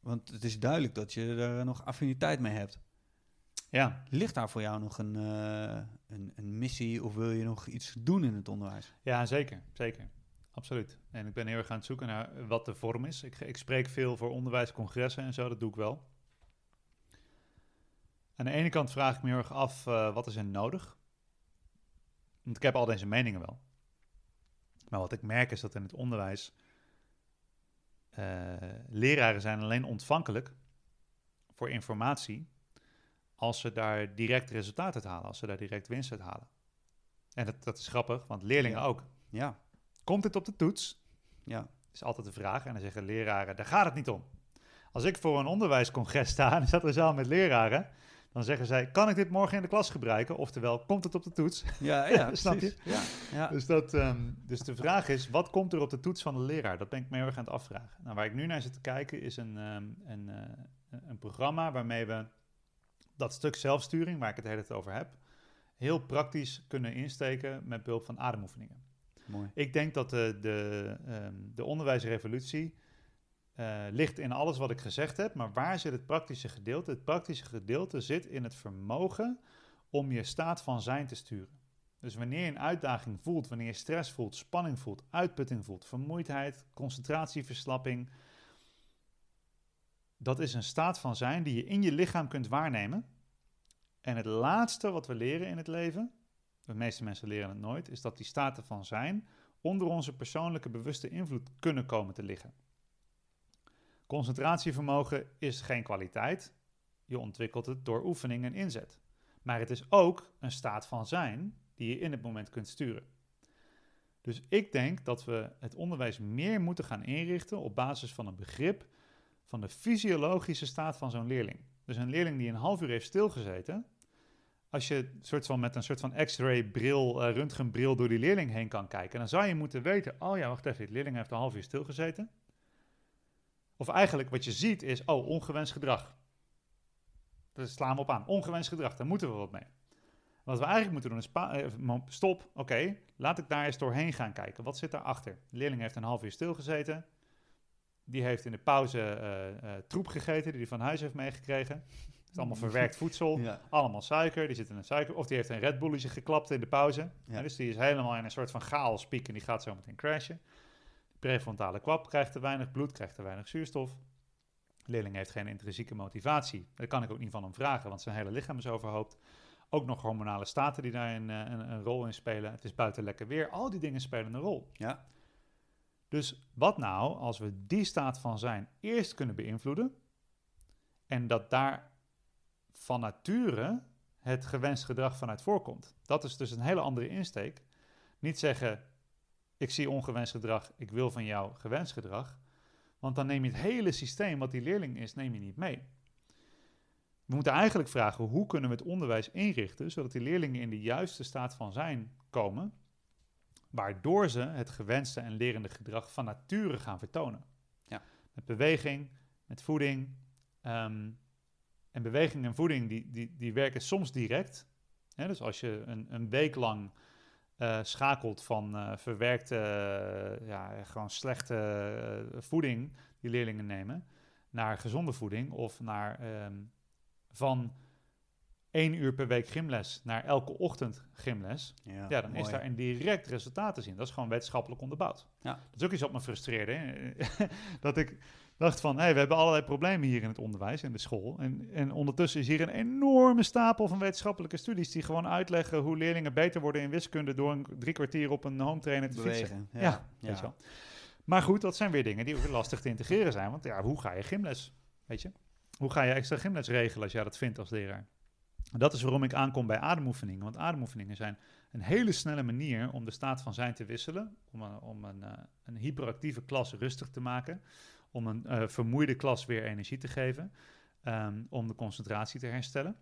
want het is duidelijk dat je er nog affiniteit mee hebt. Ja. Ligt daar voor jou nog een, uh, een, een, missie of wil je nog iets doen in het onderwijs? Ja, zeker. Zeker. Absoluut. En ik ben heel erg aan het zoeken naar wat de vorm is. Ik, ik spreek veel voor onderwijscongressen en zo, dat doe ik wel. Aan de ene kant vraag ik me heel erg af, uh, wat is er nodig? Want ik heb al deze meningen wel. Maar wat ik merk is dat in het onderwijs uh, leraren zijn alleen ontvankelijk voor informatie als ze daar direct resultaat uit halen, als ze daar direct winst uit halen. En dat, dat is grappig, want leerlingen ook. Ja. Komt het op de toets? Ja. Is altijd de vraag. En dan zeggen leraren, daar gaat het niet om. Als ik voor een onderwijscongres sta en zat er zaal met leraren, dan zeggen zij, kan ik dit morgen in de klas gebruiken? Oftewel, komt het op de toets? Ja, ja snap je? Ja, ja. Dus, dat, um, dus de vraag is, wat komt er op de toets van de leraar? Dat ben ik me heel erg aan het afvragen. Nou, waar ik nu naar zit te kijken is een, um, een, uh, een programma waarmee we dat stuk zelfsturing, waar ik het hele tijd over heb, heel praktisch kunnen insteken met behulp van ademoefeningen. Mooi. Ik denk dat de, de, um, de onderwijsrevolutie uh, ligt in alles wat ik gezegd heb, maar waar zit het praktische gedeelte? Het praktische gedeelte zit in het vermogen om je staat van zijn te sturen. Dus wanneer je een uitdaging voelt, wanneer je stress voelt, spanning voelt, uitputting voelt, vermoeidheid, concentratieverslapping, dat is een staat van zijn die je in je lichaam kunt waarnemen. En het laatste wat we leren in het leven, de meeste mensen leren het nooit, is dat die staten van zijn onder onze persoonlijke bewuste invloed kunnen komen te liggen. Concentratievermogen is geen kwaliteit. Je ontwikkelt het door oefening en inzet. Maar het is ook een staat van zijn die je in het moment kunt sturen. Dus ik denk dat we het onderwijs meer moeten gaan inrichten op basis van een begrip van de fysiologische staat van zo'n leerling. Dus een leerling die een half uur heeft stilgezeten, als je soort van met een soort van x-ray bril, uh, röntgenbril door die leerling heen kan kijken, dan zou je moeten weten, oh ja, wacht even, die leerling heeft een half uur stilgezeten. Of eigenlijk wat je ziet is, oh, ongewenst gedrag. Daar slaan we op aan. Ongewenst gedrag, daar moeten we wat mee. Wat we eigenlijk moeten doen is, uh, stop, oké, laat ik daar eens doorheen gaan kijken. Wat zit daarachter? De leerling heeft een half uur stilgezeten. Die heeft in de pauze uh, troep gegeten die hij van huis heeft meegekregen. Het is allemaal verwerkt voedsel, allemaal suiker. Die zit in een suiker. Of die heeft een Red Bulletje geklapt in de pauze. Ja. dus die is helemaal in een soort van chaos piek en die gaat zo meteen crashen. Prefrontale kwap krijgt te weinig bloed, krijgt te weinig zuurstof. De leerling heeft geen intrinsieke motivatie. Dat kan ik ook niet van hem vragen, want zijn hele lichaam is overhoopt. Ook nog hormonale staten die daar een, een, een rol in spelen. Het is buiten lekker weer. Al die dingen spelen een rol. Ja. Dus wat nou als we die staat van zijn eerst kunnen beïnvloeden en dat daar van nature het gewenst gedrag vanuit voorkomt? Dat is dus een hele andere insteek. Niet zeggen, ik zie ongewenst gedrag, ik wil van jou gewenst gedrag. Want dan neem je het hele systeem wat die leerling is, neem je niet mee. We moeten eigenlijk vragen, hoe kunnen we het onderwijs inrichten, zodat die leerlingen in de juiste staat van zijn komen, waardoor ze het gewenste en lerende gedrag van nature gaan vertonen. Ja. Met beweging, met voeding. Um, en beweging en voeding die, die, die werken soms direct. Hè, dus als je een, een week lang uh, schakelt van uh, verwerkte, uh, ja, gewoon slechte voeding die leerlingen nemen, naar gezonde voeding of naar um, van één uur per week gymles naar elke ochtend gymles, ja, ja dan is daar een direct resultaat te zien. Dat is gewoon wetenschappelijk onderbouwd. Ja. Dat is ook iets wat me frustreerde. dat ik dacht van, hey, we hebben allerlei problemen hier in het onderwijs, in de school. En, en ondertussen is hier een enorme stapel van wetenschappelijke studies die gewoon uitleggen hoe leerlingen beter worden in wiskunde door een drie kwartier op een home trainer te Bewegen, fietsen. Ja, ja, weet je wel. Maar goed, dat zijn weer dingen die ook lastig te integreren zijn. Want ja, hoe ga je gymles? Weet je? Hoe ga je extra gymles regelen als jij dat vindt als leraar? Dat is waarom ik aankom bij ademoefeningen. Want ademoefeningen zijn een hele snelle manier om de staat van zijn te wisselen. Om een, om een, uh, een hyperactieve klas rustig te maken. Om een uh, vermoeide klas weer energie te geven. Um, om de concentratie te herstellen.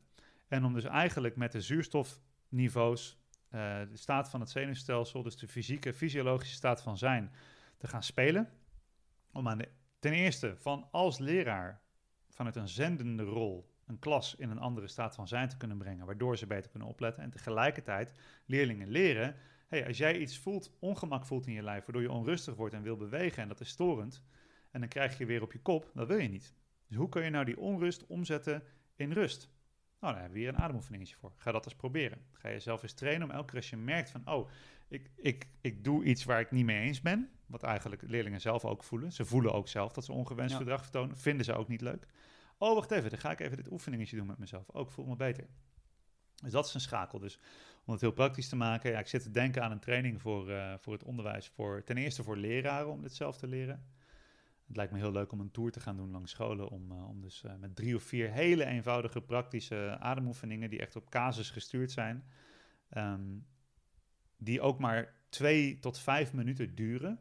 En om dus eigenlijk met de zuurstofniveaus, uh, de staat van het zenuwstelsel, dus de fysieke, fysiologische staat van zijn, te gaan spelen. Om aan de, ten eerste van als leraar vanuit een zendende rol een klas in een andere staat van zijn te kunnen brengen, waardoor ze beter kunnen opletten. En tegelijkertijd leerlingen leren, hey, als jij iets voelt, ongemak voelt in je lijf, waardoor je onrustig wordt en wil bewegen en dat is storend, en dan krijg je weer op je kop, dat wil je niet. Dus hoe kun je nou die onrust omzetten in rust? Nou, daar hebben we hier een ademoefeningetje voor. Ga dat eens proberen. Ga je zelf eens trainen om elke keer als je merkt van, oh, ik, ik, ik doe iets waar ik niet mee eens ben, wat eigenlijk leerlingen zelf ook voelen. Ze voelen ook zelf dat ze ongewenst gedrag vertonen, vinden ze ook niet leuk. Oh, wacht even, dan ga ik even dit oefeningetje doen met mezelf. Ook oh, voel me beter. Dus dat is een schakel. Dus om het heel praktisch te maken, ja, ik zit te denken aan een training voor, uh, voor het onderwijs. Voor, ten eerste voor leraren om dit zelf te leren. Het lijkt me heel leuk om een tour te gaan doen langs scholen. Om, uh, om dus uh, met drie of vier hele eenvoudige praktische ademoefeningen die echt op casus gestuurd zijn. Um, die ook maar twee tot vijf minuten duren.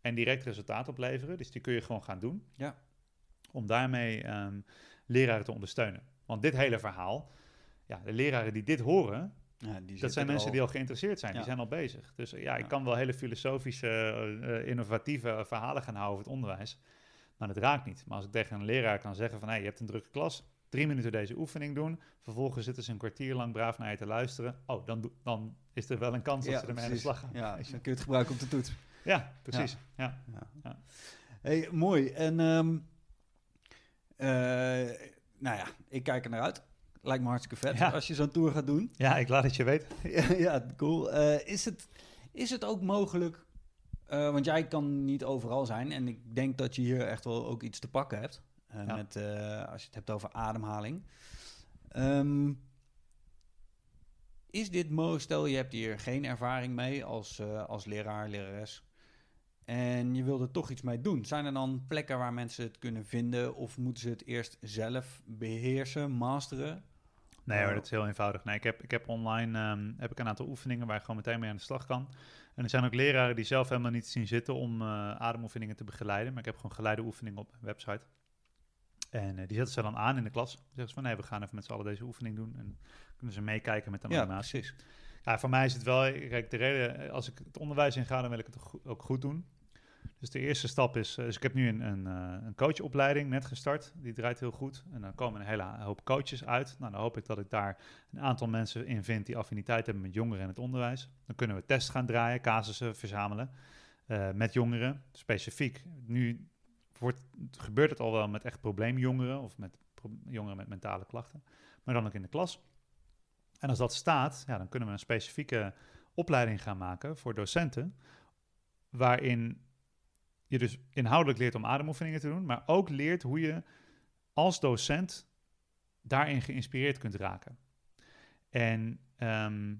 En direct resultaat opleveren. Dus die kun je gewoon gaan doen. Ja om daarmee um, leraren te ondersteunen. Want dit hele verhaal, ja, de leraren die dit horen, ja, die dat zijn mensen die al geïnteresseerd zijn, die zijn al bezig. Dus ja, ik kan wel hele filosofische, uh, innovatieve verhalen gaan houden over het onderwijs, maar dat raakt niet. Maar als ik tegen een leraar kan zeggen van, hé, hey, je hebt een drukke klas, drie minuten deze oefening doen, vervolgens zitten ze een kwartier lang braaf naar je te luisteren, oh, dan, dan is er wel een kans dat ze ermee aan de slag gaan. Ja, dan kun je het gebruiken om te toetsen. Ja, precies. Ja. ja. Hey, mooi. En... Um, uh, nou ja, ik kijk er naar uit. Lijkt me hartstikke vet als je zo'n tour gaat doen. Ja, ik laat het je weten. ja, cool. Uh, is, het, is het ook mogelijk, uh, want jij kan niet overal zijn en ik denk dat je hier echt wel ook iets te pakken hebt. Ja. Met, als je het hebt over ademhaling. Um, is dit mo, stel je hebt hier geen ervaring mee als, als leraar, lerares en je wilt er toch iets mee doen. Zijn er dan plekken waar mensen het kunnen vinden of moeten ze het eerst zelf beheersen, masteren? Nee hoor, dat is heel eenvoudig. Nee, ik heb, ik heb online um, heb ik een aantal oefeningen waar je gewoon meteen mee aan de slag kan. En er zijn ook leraren die zelf helemaal niet zien zitten om uh, ademoefeningen te begeleiden. Maar ik heb gewoon geleide oefeningen op mijn website. En die zetten ze dan aan in de klas. Dan zeggen ze van, nee, we gaan even met z'n allen deze oefening doen. En kunnen ze meekijken met de Ja, animatie. precies. Ja, voor mij is het wel, kijk, de reden, als ik het onderwijs inga, dan wil ik het ook goed doen. Dus de eerste stap is, eh, dus ik heb nu een, een, eh, een coachopleiding net gestart, die draait heel goed. En dan komen een hele hoop coaches uit. Nou, dan hoop ik dat ik daar een aantal mensen in vind die affiniteit hebben met jongeren en het onderwijs. Dan kunnen we tests gaan draaien, casussen verzamelen eh, met jongeren, specifiek. Nu wordt, gebeurt het al wel met echt probleemjongeren of met jongeren met mentale klachten, maar dan ook in de klas. En als dat staat, ja, dan kunnen we een specifieke opleiding gaan maken voor docenten, waarin je dus inhoudelijk leert om ademoefeningen te doen, maar ook leert hoe je als docent daarin geïnspireerd kunt raken. En ehm,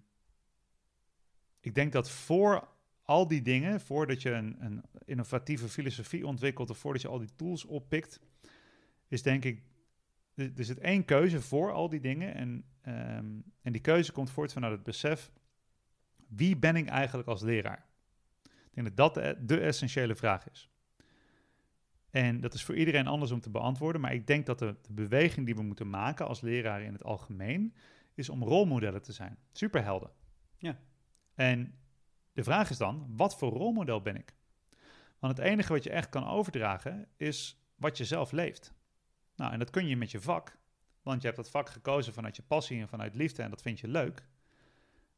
ik denk dat voor al die dingen, voordat je een, een innovatieve filosofie ontwikkelt of voordat je al die tools oppikt, is denk ik, er zit één keuze voor al die dingen en, ehm, en die keuze komt voort vanuit het besef, wie ben ik eigenlijk als leraar? Ik denk dat dat de, de essentiële vraag is. En dat is voor iedereen anders om te beantwoorden, maar ik denk dat de, de beweging die we moeten maken als leraren in het algemeen, is om rolmodellen te zijn. Superhelden. Ja. En de vraag is dan, wat voor rolmodel ben ik? Want het enige wat je echt kan overdragen is wat je zelf leeft. Nou, en dat kun je met je vak, want je hebt dat vak gekozen vanuit je passie en vanuit liefde en dat vind je leuk.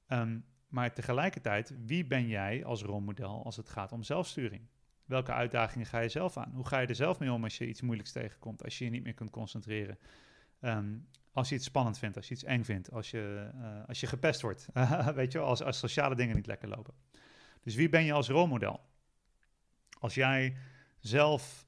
Ehm, maar tegelijkertijd, wie ben jij als rolmodel als het gaat om zelfsturing? Welke uitdagingen ga je zelf aan? Hoe ga je er zelf mee om als je iets moeilijks tegenkomt, als je je niet meer kunt concentreren? Ehm, als je iets spannend vindt, als je iets eng vindt, als je, eh, als je gepest wordt, weet je als, als sociale dingen niet lekker lopen. Dus wie ben je als rolmodel? Als jij zelf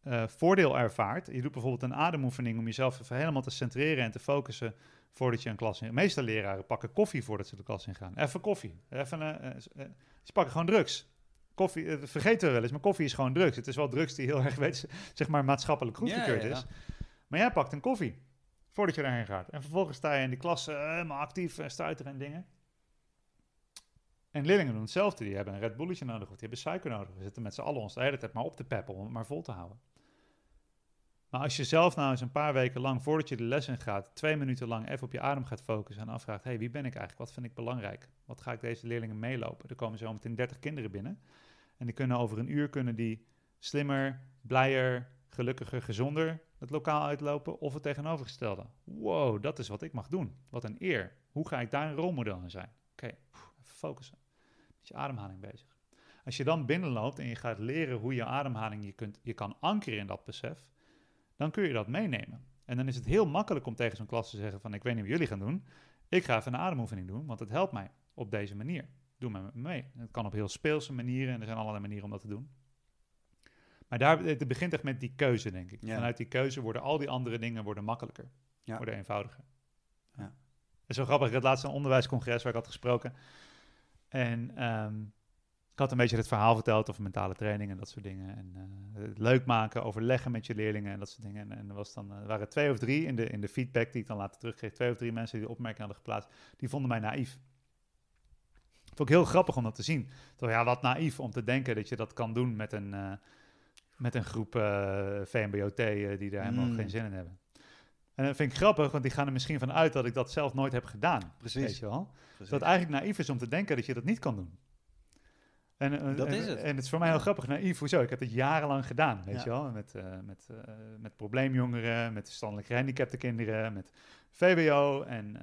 eh, voordeel ervaart, je doet bijvoorbeeld een ademoefening om jezelf even helemaal te centreren en te focussen voordat je een klas in. Meeste leraren pakken koffie voordat ze de klas ingaan. Even koffie. Even, eh, eh, eh, ze pakken gewoon drugs. Koffie, vergeten we wel eens, maar koffie is gewoon drugs. Het is wel drugs die heel erg weet, zeg maar maatschappelijk goedgekeurd Ja, ja, ja. is. Maar jij pakt een koffie voordat je daarheen gaat. En vervolgens sta je in die klas helemaal actief en stuiteren en dingen. En leerlingen doen hetzelfde. Die hebben een Red Bulletje nodig of die hebben suiker nodig. We zitten met z'n allen ons de hele tijd maar op te peppen om het maar vol te houden. Maar als je zelf nou eens een paar weken lang, voordat je de les in gaat, twee minuten lang even op je adem gaat focussen en afvraagt, hey, wie ben ik eigenlijk? Wat vind ik belangrijk? Wat ga ik deze leerlingen meelopen? Er komen zo meteen 30 kinderen binnen. En die kunnen over een uur kunnen die slimmer, blijer, gelukkiger, gezonder het lokaal uitlopen of het tegenovergestelde. Wow, dat is wat ik mag doen. Wat een eer. Hoe ga ik daar een rolmodel in zijn? Oké, even focussen. Met je ademhaling bezig. Als je dan binnenloopt en je gaat leren hoe je ademhaling je, kunt, je kan ankeren in dat besef, dan kun je dat meenemen. En dan is het heel makkelijk om tegen zo'n klas te zeggen van ik weet niet wat jullie gaan doen. Ik ga even een ademoefening doen, want het helpt mij op deze manier. Doe met me mee. Het kan op heel speelse manieren en er zijn allerlei manieren om dat te doen. Maar daar, het begint echt met die keuze, denk ik. Ja. Vanuit die keuze worden al die andere dingen worden makkelijker. Ja. Worden eenvoudiger. Ja. Is zo grappig. Ik had laatst een onderwijscongres waar ik had gesproken. En ehm, ik had een beetje het verhaal verteld over mentale training en dat soort dingen. En eh, het leuk maken, overleggen met je leerlingen en dat soort dingen. En, en er, was dan, eh, er waren twee of drie in de, in de feedback die ik dan later terugkreeg. Twee of drie mensen die de opmerking hadden geplaatst. Die vonden mij naïef. Vond ik heel grappig om dat te zien. Toch ja, wat naïef om te denken dat je dat kan doen met een, eh, met een groep eh VMBOT die daar helemaal Mm. geen zin in hebben. En dat vind ik grappig, want die gaan er misschien van uit dat ik dat zelf nooit heb gedaan. Precies. Weet je wel? Precies. Dat het eigenlijk naïef is om te denken dat je dat niet kan doen. En, eh, Dat en, is het. En het is voor mij heel grappig, naïef. Hoezo? Ik heb het jarenlang gedaan, weet Ja. je wel. Met, eh, met, eh, met probleemjongeren, met verstandelijk gehandicapte kinderen, met VWO. En,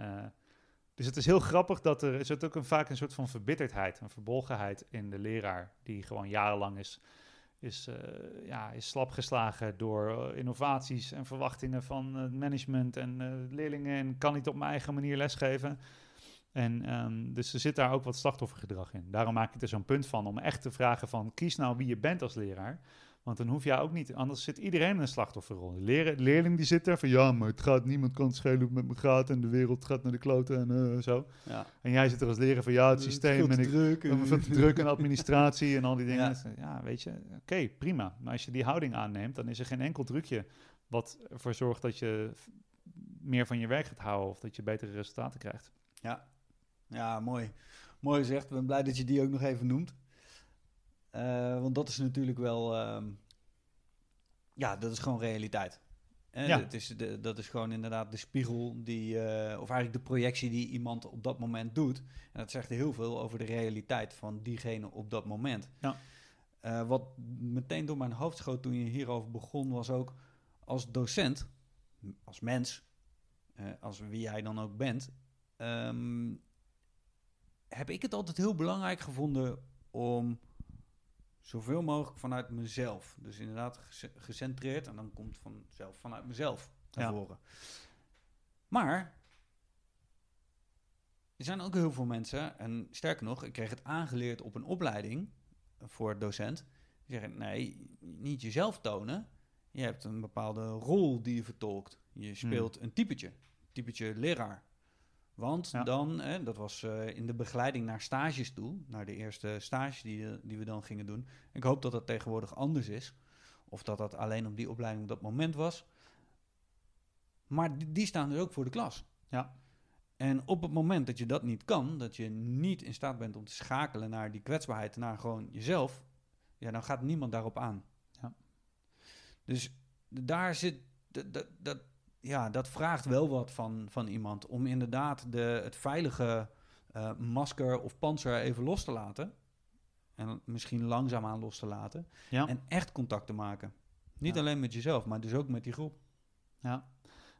dus het is heel grappig dat er, er zit ook een, vaak een soort van verbitterdheid, een verbolgenheid in de leraar, die gewoon jarenlang is, is, ja, is slapgeslagen door innovaties en verwachtingen van het management en leerlingen en kan niet op mijn eigen manier lesgeven. En ehm, dus er zit daar ook wat slachtoffergedrag in. Daarom maak ik er zo'n punt van om echt te vragen van kies nou wie je bent als leraar. Want dan hoef je ook niet, anders zit iedereen in een slachtofferrol. De de leerling die zit er van ja, maar het gaat, niemand kan het schelen hoe het met me gaat en de wereld gaat naar de kloten en eh, zo. Ja. En jij zit er als leraar van ja, het systeem en ik druk. veel te druk en administratie en al die dingen. Ja. Ja, weet je, oké, prima. Maar als je die houding aanneemt, dan is er geen enkel drukje wat ervoor zorgt dat je meer van je werk gaat houden of dat je betere resultaten krijgt. Ja, ja mooi. Mooi gezegd. Ik ben blij dat je die ook nog even noemt. Eh, want dat is natuurlijk wel... ehm, ja, dat is gewoon realiteit. En Ja. het is de, dat is gewoon inderdaad de spiegel die, eh, of eigenlijk de projectie die iemand op dat moment doet. En dat zegt heel veel over de realiteit van diegene op dat moment. Ja. Eh, wat meteen door mijn hoofd schoot toen je hierover begon, was ook als docent, als mens, eh, als wie jij dan ook bent, ehm, heb ik het altijd heel belangrijk gevonden om zoveel mogelijk vanuit mezelf. Dus inderdaad gece- gecentreerd en dan komt vanzelf vanuit mezelf naar Ja. voren. Maar er zijn ook heel veel mensen, en sterker nog, ik kreeg het aangeleerd op een opleiding voor docent. Die zeggen, nee, niet jezelf tonen. Je hebt een bepaalde rol die je vertolkt. Je speelt een typetje, typetje leraar. Want Ja. dan, hè, dat was eh, in de begeleiding naar stages toe, naar de eerste stage die, eh, die we dan gingen doen. Ik hoop dat dat tegenwoordig anders is. Of dat dat alleen op die opleiding op dat moment was. Maar die, die staan dus ook voor de klas. Ja. En op het moment dat je dat niet kan, dat je niet in staat bent om te schakelen naar die kwetsbaarheid, naar gewoon jezelf, ja, dan gaat niemand daarop aan. Ja. Dus daar zit, dat, dat, dat, ja, dat vraagt wel wat van, van iemand om inderdaad de, het veilige eh, masker of panzer even los te laten. En misschien langzaamaan los te laten. Ja. En echt contact te maken. Niet Ja. alleen met jezelf, maar dus ook met die groep. Ja,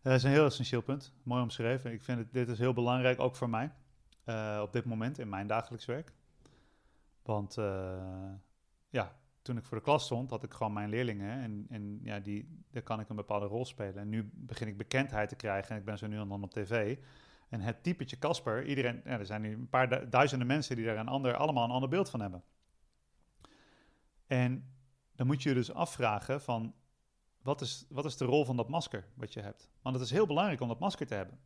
dat is een heel essentieel punt. Mooi omschreven. Ik vind het, dit is heel belangrijk, ook voor mij, eh, op dit moment in mijn dagelijks werk. Want eh, ja, toen ik voor de klas stond, had ik gewoon mijn leerlingen en, en ja, die, daar kan ik een bepaalde rol spelen. En nu begin ik bekendheid te krijgen en ik ben zo nu en dan op tv. En het typetje Casper, iedereen, ja, er zijn nu een paar du- duizenden mensen die daar een ander, allemaal een ander beeld van hebben. En dan moet je je dus afvragen van, wat is, wat is de rol van dat masker wat je hebt? Want het is heel belangrijk om dat masker te hebben.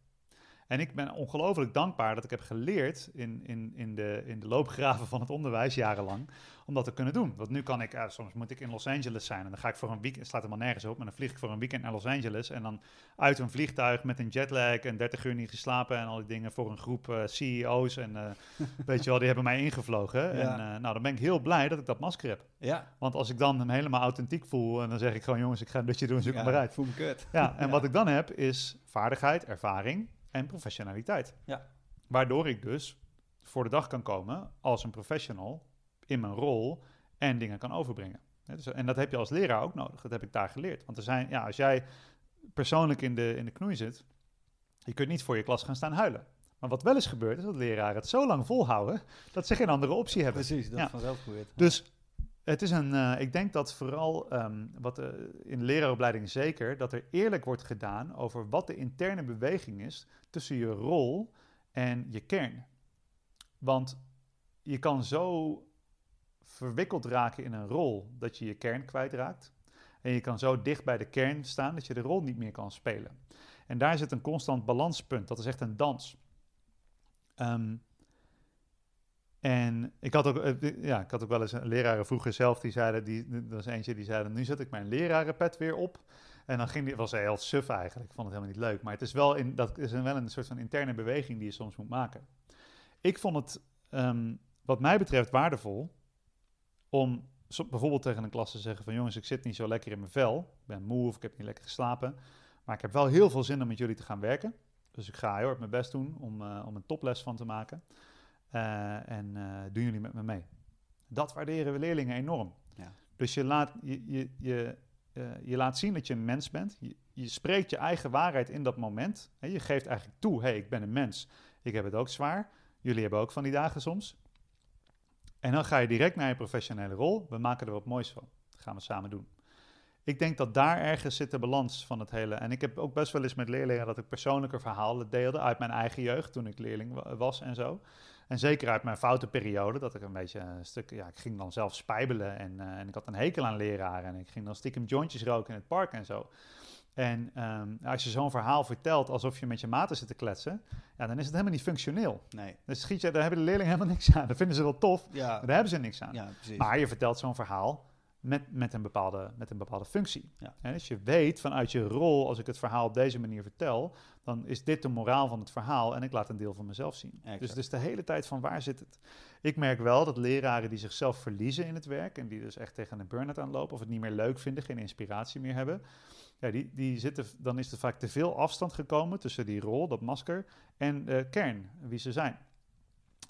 En ik ben ongelooflijk dankbaar dat ik heb geleerd in, in, in, de, in de loopgraven van het onderwijs jarenlang om dat te kunnen doen. Want nu kan ik, eh, soms moet ik in Los Angeles zijn en dan ga ik voor een weekend, slaat helemaal nergens op, maar dan vlieg ik voor een weekend naar Los Angeles en dan uit een vliegtuig met een jetlag en 30 uur niet geslapen en al die dingen voor een groep eh, CEO's en eh, weet je wel, die hebben mij ingevlogen. En Ja. nou, dan ben ik heel blij dat ik dat masker heb. Ja, Want als ik dan hem helemaal authentiek voel en dan zeg ik gewoon jongens, ik ga een dutje doen, zoek hem maar uit. voel me kut. Ja, en Ja. wat ik dan heb is vaardigheid, ervaring en professionaliteit. Ja. Waardoor ik dus voor de dag kan komen als een professional in mijn rol en dingen kan overbrengen. Dus- en dat heb je als leraar ook nodig. Dat heb ik daar geleerd. Want er zijn, ja, als jij persoonlijk in de, in de knoei zit, je kunt niet voor je klas gaan staan huilen. Maar wat wel eens gebeurt, is dat leraren het zo lang volhouden dat ze geen andere optie hebben. Precies, dat Ja. vanzelf gebeurt. Dus het is een, eh, ik denk dat vooral ehm, wat eh, in de leraaropleiding zeker, dat er eerlijk wordt gedaan over wat de interne beweging is tussen je rol en je kern. Want je kan zo verwikkeld raken in een rol dat je je kern kwijtraakt. En je kan zo dicht bij de kern staan dat je de rol niet meer kan spelen. En daar zit een constant balanspunt. Dat is echt een dans. Ehm, en ik had ook, eh, ja, ik had ook wel eens een leraren vroeger zelf die zeiden, die, er was eentje die zei, nu zet ik mijn lerarenpet weer op. En dan ging die, was heel suf eigenlijk, ik vond het helemaal niet leuk. Maar het is wel, in, dat is wel een soort van interne beweging die je soms moet maken. Ik vond het, ehm, wat mij betreft, waardevol om bijvoorbeeld tegen een klas te zeggen van jongens, ik zit niet zo lekker in mijn vel. Ik ben moe of ik heb niet lekker geslapen. Maar ik heb wel heel veel zin om met jullie te gaan werken. Dus ik ga heel hard mijn best doen om, eh, om een toples van te maken. Eh, en eh, doen jullie met me mee? Dat waarderen we leerlingen enorm. Ja. Dus je laat, je, je, je, eh, je laat zien dat je een mens bent. Je, je spreekt je eigen waarheid in dat moment. Hè, je geeft eigenlijk toe, hé, hey, ik ben een mens. Ik heb het ook zwaar. Jullie hebben ook van die dagen soms. En dan ga je direct naar je professionele rol. We maken er wat moois van. Dat gaan we samen doen. Ik denk dat daar ergens zit de balans van het hele. En ik heb ook best wel eens met leerlingen dat ik persoonlijke verhalen deelde uit mijn eigen jeugd toen ik leerling wa- was en zo. En zeker uit mijn foute periode, dat ik een beetje een stuk, ja, ik ging dan zelf spijbelen en, eh, en ik had een hekel aan leraren en ik ging dan stiekem jointjes roken in het park en zo. En ehm, als je zo'n verhaal vertelt alsof je met je maten zit te kletsen, ja, dan is het helemaal niet functioneel. Nee. Dan schiet je, daar hebben de leerlingen helemaal niks aan. Dat vinden ze wel tof, Ja, maar daar hebben ze niks aan. ja precies. Maar je vertelt zo'n verhaal met, met, een, bepaalde, met een bepaalde functie. Ja. En als je weet vanuit je rol, als ik het verhaal op deze manier vertel, dan is dit de moraal van het verhaal en ik laat een deel van mezelf zien. Exact. Dus het is de hele tijd van waar zit het? Ik merk wel dat leraren die zichzelf verliezen in het werk en die dus echt tegen een burn-out aanlopen of het niet meer leuk vinden, geen inspiratie meer hebben, ja, die, die zitten, dan is er vaak te veel afstand gekomen tussen die rol, dat masker, en de kern, wie ze zijn.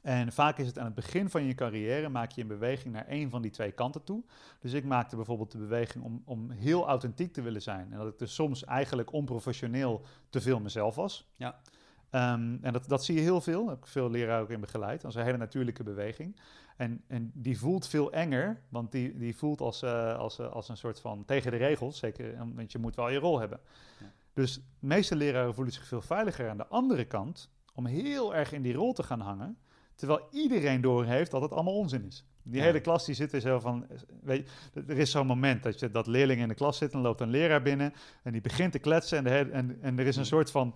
En vaak is het aan het begin van je carrière, maak je een beweging naar één van die twee kanten toe. Dus ik maakte bijvoorbeeld de beweging om, om heel authentiek te willen zijn. En dat ik dus soms eigenlijk onprofessioneel te veel mezelf was. Ja. Ehm, en dat, dat zie je heel veel. Daar heb ik veel leraren ook in begeleid. Dat is een hele natuurlijke beweging. En, en die voelt veel enger, want die, die voelt als, eh, als, eh, als een soort van tegen de regels. Zeker, want je moet wel je rol hebben. Ja. Dus de meeste leraren voelen zich veel veiliger aan de andere kant om heel erg in die rol te gaan hangen. Terwijl iedereen doorheeft dat het allemaal onzin is. Die Ja. hele klas die zit er zo van, weet je, er is zo'n moment dat, je, dat leerlingen in de klas zitten en loopt een leraar binnen en die begint te kletsen en, de hele- en, en er is een soort van,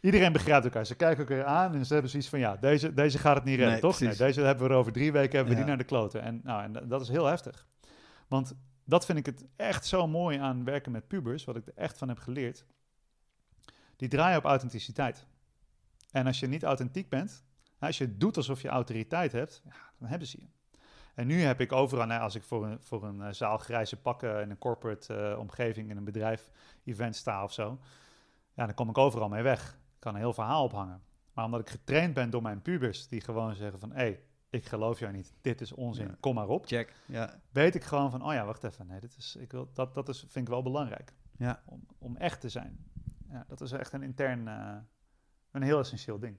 iedereen begrijpt elkaar. Ze kijken elkaar aan en ze hebben zoiets van, ja, deze, deze gaat het niet redden, Nee, toch? Nee, deze hebben we er over drie weken, hebben we Ja. die naar de kloten. En, nou, en dat is heel heftig. Want dat vind ik het echt zo mooi aan werken met pubers, wat ik er echt van heb geleerd. Die draaien op authenticiteit. En als je niet authentiek bent, als je doet alsof je autoriteit hebt, ja, dan hebben ze je. En nu heb ik overal, nou, als ik voor een, voor een eh, zaal grijze pakken in een corporate eh, omgeving, in een bedrijf, event sta of zo, ja, dan kom ik overal mee weg. Ik kan een heel verhaal ophangen. Maar omdat ik getraind ben door mijn pubers, die gewoon zeggen van, hé, hey, ik geloof jou niet, dit is onzin, Ja. kom maar op. Check. Ja. Weet ik gewoon van, oh ja, wacht even, nee, dit is, ik wil, dat, dat is, vind ik wel belangrijk, Ja. om, om echt te zijn. Ja, dat is echt een intern, eh, een heel essentieel ding.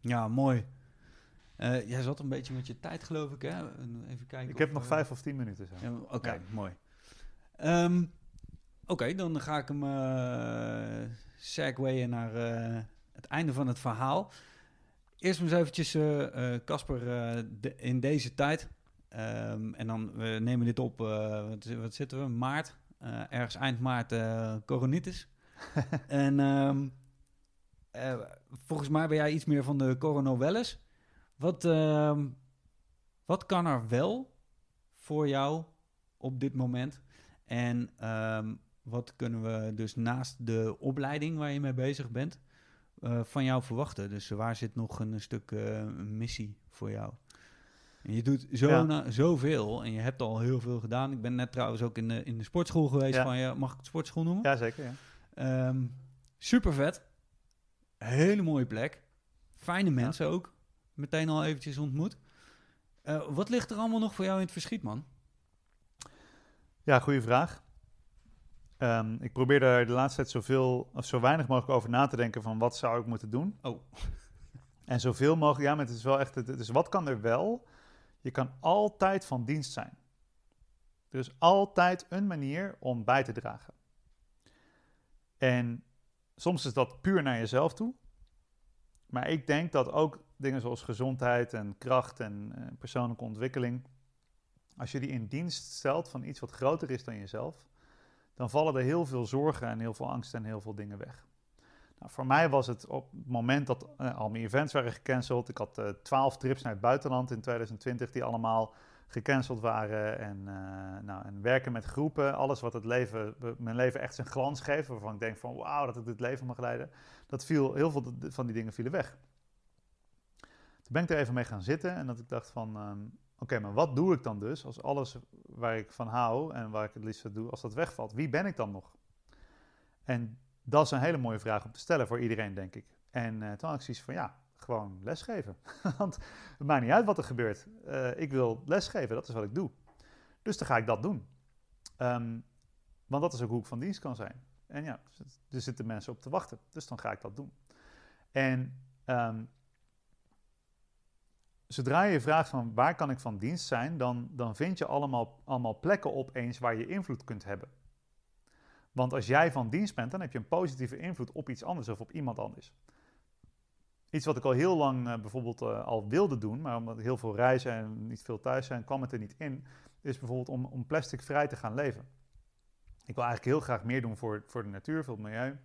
Ja, mooi. Eh, jij zat een beetje met je tijd, geloof ik, hè? Even kijken. Ik heb nog eh, vijf of tien minuten zo. Ja, Oké, Ja. mooi. Ehm, Oké, dan ga ik hem uh, segwayen naar het einde van het verhaal. Eerst maar eens eventjes, Casper, de- in deze tijd. ehm, en dan, we nemen dit op, wat, wat zitten we, maart. ergens eind maart, coronitis. en ehm, eh, volgens mij ben jij iets meer van de coronawelles. Wat, ehm, wat kan er wel voor jou op dit moment? En ehm, wat kunnen we dus naast de opleiding waar je mee bezig bent, eh, van jou verwachten? Dus waar zit nog een stuk eh, missie voor jou? En je doet zo Ja. na- zoveel en je hebt al heel veel gedaan. Ik ben net trouwens ook in de, in de sportschool geweest Ja. van je, mag ik het sportschool noemen? Ja, zeker. Ja. Ehm, super vet. Hele mooie plek. Fijne mensen ook. Meteen al eventjes ontmoet. Eh, wat ligt er allemaal nog voor jou in het verschiet, man? Ja, goede vraag. Ehm, ik probeer daar de laatste tijd zoveel of zo weinig mogelijk over na te denken van wat zou ik moeten doen. Oh. En zoveel mogelijk, ja, maar het is wel echt, is wat kan er wel? Je kan altijd van dienst zijn. Er is altijd een manier om bij te dragen. En soms is dat puur naar jezelf toe. Maar ik denk dat ook dingen zoals gezondheid en kracht en eh, persoonlijke ontwikkeling, als je die in dienst stelt van iets wat groter is dan jezelf, dan vallen er heel veel zorgen en heel veel angst en heel veel dingen weg. Nou, voor mij was het op het moment dat eh, al mijn events waren gecanceld. Ik had twaalf trips naar het buitenland in 2020 die allemaal gecanceld waren. En, eh, nou, en werken met groepen, alles wat het leven, mijn leven echt zijn glans geeft. Waarvan ik denk van wauw, dat ik dit leven mag leiden. Dat viel, heel veel van die dingen vielen weg. Toen ben ik er even mee gaan zitten en dat ik dacht van... ehm, Oké, maar wat doe ik dan dus als alles waar ik van hou en waar ik het liefst doe, als dat wegvalt? Wie ben ik dan nog? En dat is een hele mooie vraag om te stellen voor iedereen, denk ik. En eh, toen had ik zoiets van, ja, gewoon lesgeven. Want het maakt niet uit wat er gebeurt. Eh, ik wil lesgeven, dat is wat ik doe. Dus dan ga ik dat doen. Ehm, want dat is ook hoe ik van dienst kan zijn. En ja, er zitten mensen op te wachten. Dus dan ga ik dat doen. En ehm, zodra je vraagt van waar kan ik van dienst zijn, dan, dan vind je allemaal, allemaal plekken opeens waar je invloed kunt hebben. Want als jij van dienst bent, dan heb je een positieve invloed op iets anders of op iemand anders. Iets wat ik al heel lang uh, bijvoorbeeld uh, al wilde doen, maar omdat heel veel reizen en niet veel thuis zijn, kwam het er niet in, is bijvoorbeeld om, om plastic vrij te gaan leven. Ik wil eigenlijk heel graag meer doen voor, voor de natuur, voor het milieu.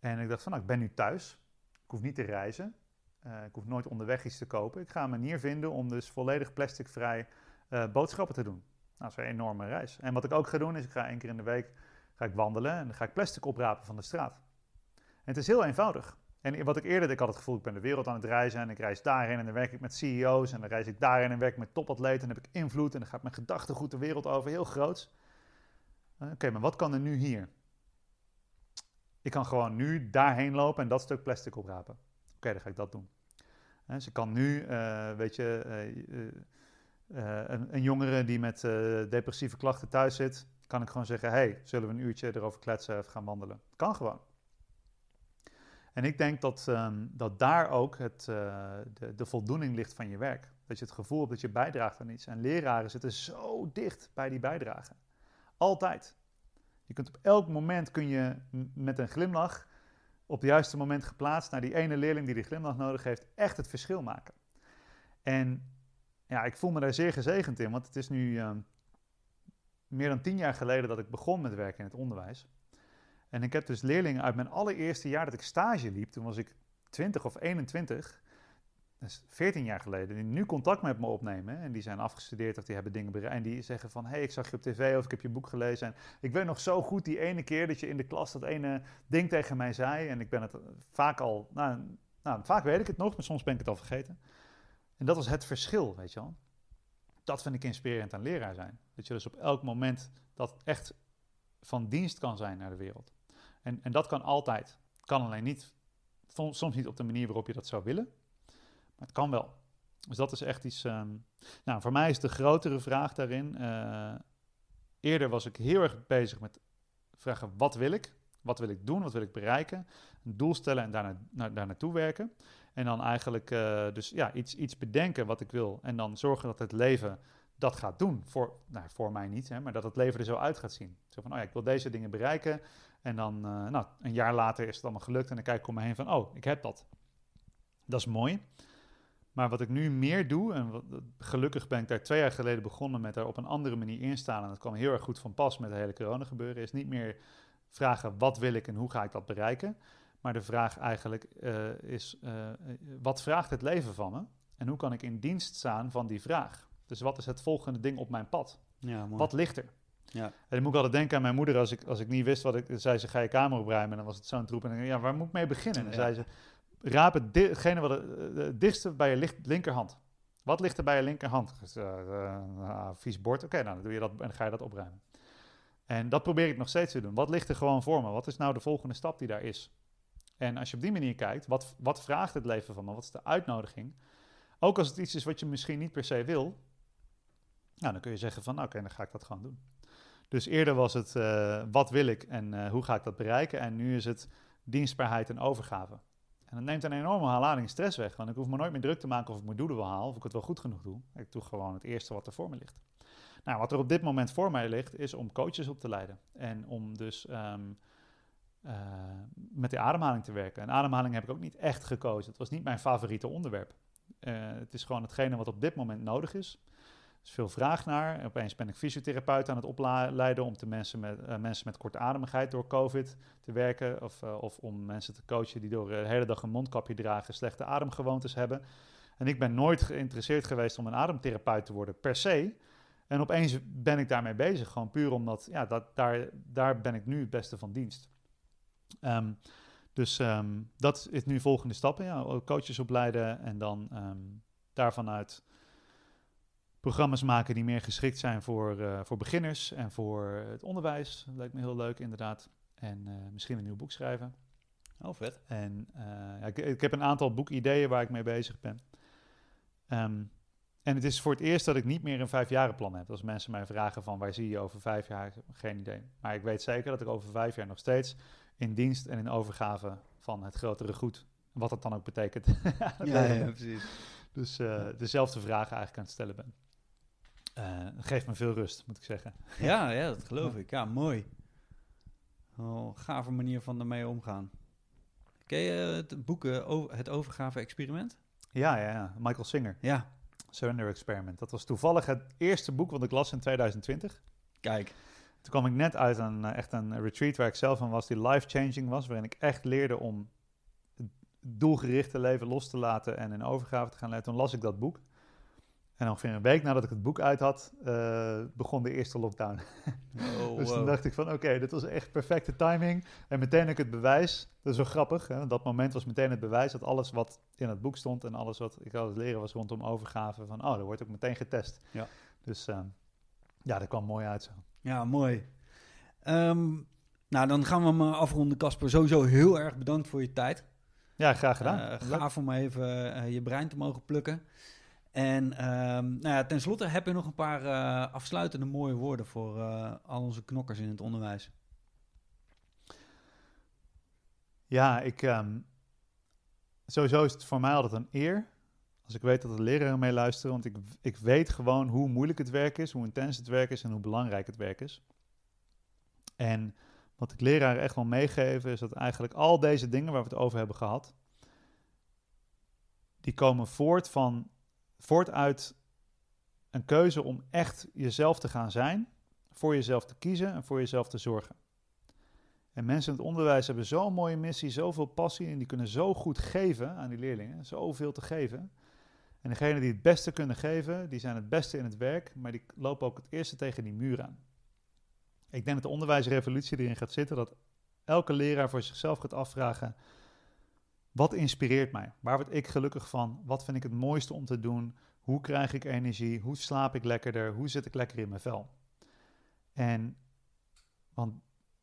En ik dacht van, nou, ik ben nu thuis. Ik hoef niet te reizen. Uh, ik hoef nooit onderweg iets te kopen. Ik ga een manier vinden om dus volledig plasticvrij boodschappen te doen. dat is een enorme reis. En wat ik ook ga doen, is ik ga één keer in de week ga ik wandelen en dan ga ik plastic oprapen van de straat. En het is heel eenvoudig. En wat ik eerder, ik had het gevoel, ik ben de wereld aan het reizen en ik reis daarheen en dan werk ik met CEO's en dan reis ik daarheen en werk ik met topatleten en dan heb ik invloed en dan gaat mijn gedachtegoed de wereld over, heel groot. Oké, maar wat kan er nu hier? Ik kan gewoon nu daarheen lopen en dat stuk plastic oprapen. Oké, dan ga ik dat doen. Dus ik kan nu, uh, weet je, een, een, jongere die met depressieve klachten thuis zit, kan ik gewoon zeggen, hey, zullen we een uurtje erover kletsen of gaan wandelen? Kan gewoon. En ik denk dat, um, dat daar ook het, de, de voldoening ligt van je werk. Dat je het gevoel hebt dat je bijdraagt aan iets. En leraren zitten zo dicht bij die bijdrage. Altijd. Je kunt op elk moment kun je met een glimlach op het juiste moment geplaatst naar die ene leerling die die glimlach nodig heeft, echt het verschil maken. En ja, ik voel me daar zeer gezegend in, want het is nu uh, meer dan tien jaar geleden dat ik begon met werken in het onderwijs. En ik heb dus leerlingen uit mijn allereerste jaar dat ik stage liep, toen was ik 20 of 21, dat is 14 jaar geleden, die nu contact met me opnemen. En die zijn afgestudeerd of die hebben dingen bereikt. En die zeggen van, hé, hey, ik zag je op tv of ik heb je boek gelezen. En ik weet nog zo goed die ene keer dat je in de klas dat ene ding tegen mij zei. En ik ben het vaak al, nou, nou vaak weet ik het nog, maar soms ben ik het al vergeten. En dat was het verschil, weet je wel. Dat vind ik inspirerend aan leraar zijn. Dat je dus op elk moment dat echt van dienst kan zijn naar de wereld. En, en dat kan altijd. Kan alleen niet, soms niet op de manier waarop je dat zou willen. Maar het kan wel. Dus dat is echt iets. Ehm, nou, voor mij is de grotere vraag daarin. Uh, eerder was ik heel erg bezig met vragen: wat wil ik? Wat wil ik doen? Wat wil ik bereiken? Een doel stellen en daar, naar, daar naartoe werken. En dan eigenlijk uh, dus ja, iets, iets bedenken wat ik wil. En dan zorgen dat het leven dat gaat doen. Voor, nou, voor mij niet, hè, maar dat het leven er zo uit gaat zien. Zo van, oh ja, ik wil deze dingen bereiken. En dan, uh, nou, een jaar later is het allemaal gelukt. En dan kijk ik om me heen van, oh, ik heb dat. Dat is mooi. Maar wat ik nu meer doe, en wat, gelukkig ben ik daar twee jaar geleden begonnen met daar op een andere manier instaan. En dat kwam heel erg goed van pas met het hele corona gebeuren. Is niet meer vragen wat wil ik en hoe ga ik dat bereiken. Maar de vraag eigenlijk uh, is, uh, wat vraagt het leven van me? En hoe kan ik in dienst staan van die vraag? Dus wat is het volgende ding op mijn pad? Ja, wat ligt er? Ja. En dan moet ik altijd denken aan mijn moeder. Als ik, als ik niet wist wat ik... zei ze, ga je kamer opruimen? En dan was het zo'n troep. En dan ja, waar moet ik mee beginnen? En dan zei ze, raap hetgene wat het dichtste bij je linkerhand. Wat ligt er bij je linkerhand? Dus, uh, uh, vies bord. Oké, nou, dan doe je dat en ga je dat opruimen. En dat probeer ik nog steeds te doen. Wat ligt er gewoon voor me? Wat is nou de volgende stap die daar is? En als je op die manier kijkt, wat, wat vraagt het leven van me? Wat is de uitnodiging? Ook als het iets is wat je misschien niet per se wil, nou, dan kun je zeggen van, oké, dan ga ik dat gewoon doen. Dus eerder was het, uh, wat wil ik en hoe ga ik dat bereiken? En nu is het dienstbaarheid en overgave. En dat neemt een enorme lading stress weg. Want ik hoef me nooit meer druk te maken of ik mijn doelen wil halen, of ik het wel goed genoeg doe. Ik doe gewoon het eerste wat er voor me ligt. Nou, wat er op dit moment voor mij ligt, is om coaches op te leiden. En om dus um, uh, met de ademhaling te werken. En ademhaling heb ik ook niet echt gekozen. Het was niet mijn favoriete onderwerp. Het is gewoon hetgene wat op dit moment nodig is is veel vraag naar. Opeens ben ik fysiotherapeut aan het opleiden om te mensen, met, uh, mensen met kortademigheid door COVID te werken. Of, uh, of om mensen te coachen die door de hele dag een mondkapje dragen, slechte ademgewoontes hebben. En ik ben nooit geïnteresseerd geweest om een ademtherapeut te worden, per se. En opeens ben ik daarmee bezig, gewoon puur omdat, ja, dat, daar, daar ben ik nu het beste van dienst. Um, dus um, dat is nu volgende stappen, ja, coaches opleiden en dan daarvan uit programma's maken die meer geschikt zijn voor, uh, voor beginners en voor het onderwijs. Dat lijkt me heel leuk, inderdaad. En uh, misschien een nieuw boek schrijven. Oh, vet. En uh, ja, ik, ik, heb een aantal boekideeën waar ik mee bezig ben. Um, en het is voor het eerst dat ik niet meer een vijfjarenplan heb. Als mensen mij vragen van waar zie je over vijf jaar, geen idee. Maar ik weet zeker dat ik over vijf jaar nog steeds in dienst en in overgave van het grotere goed, wat dat dan ook betekent. ja, ja, precies. Dus dezelfde vragen eigenlijk aan het stellen ben. Uh, geeft me veel rust, moet ik zeggen. Ja, ja dat geloof ik. Ja, mooi. Oh, gave manier van ermee omgaan. Ken je het boek Het Overgave-experiment? Ja, ja, ja, Michael Singer. Ja. Surrender Experiment. Dat was toevallig het eerste boek wat ik las in 2020. Kijk. Toen kwam ik net uit een, echt een retreat waar ik zelf van was, die life-changing was, waarin ik echt leerde om doelgerichte leven los te laten en in overgave te gaan letten. Toen las ik dat boek. En ongeveer een week nadat ik het boek uit had, uh, begon de eerste lockdown. Oh, dus toen dacht ik van, oké, dit was echt perfecte timing. En meteen ik het bewijs. Dat is wel grappig. Hè? Dat moment was meteen het bewijs dat alles wat in het boek stond... en alles wat ik had leren was rondom overgave. Van, oh, er wordt ook meteen getest. Ja. Dus uh, ja, dat kwam mooi uit zo. Ja, mooi. Um, nou, dan gaan we hem afronden, Casper. Sowieso heel erg bedankt voor je tijd. Ja, graag gedaan. Uh, gaaf om even uh, je brein te mogen plukken. En um, nou ja, tenslotte heb je nog een paar uh, afsluitende mooie woorden voor al onze knokkers in het onderwijs. Ja, ik, um, sowieso is het voor mij altijd een eer als ik weet dat de leraren mee luisteren. Want ik, ik weet gewoon hoe moeilijk het werk is, hoe intens het werk is en hoe belangrijk het werk is. En wat ik leraren echt wil meegeven is dat eigenlijk al deze dingen waar we het over hebben gehad, die komen voort, van, voort uit een keuze om echt jezelf te gaan zijn, voor jezelf te kiezen en voor jezelf te zorgen. En mensen in het onderwijs hebben zo'n mooie missie, zoveel passie en die kunnen zo goed geven aan die leerlingen, zoveel te geven. En degenen die het beste kunnen geven, die zijn het beste in het werk, maar die lopen ook het eerste tegen die muur aan. Ik denk dat de onderwijsrevolutie erin gaat zitten dat elke leraar voor zichzelf gaat afvragen: wat inspireert mij? Waar word ik gelukkig van? Wat vind ik het mooiste om te doen? Hoe krijg ik energie? Hoe slaap ik lekkerder? Hoe zit ik lekker in mijn vel? En want,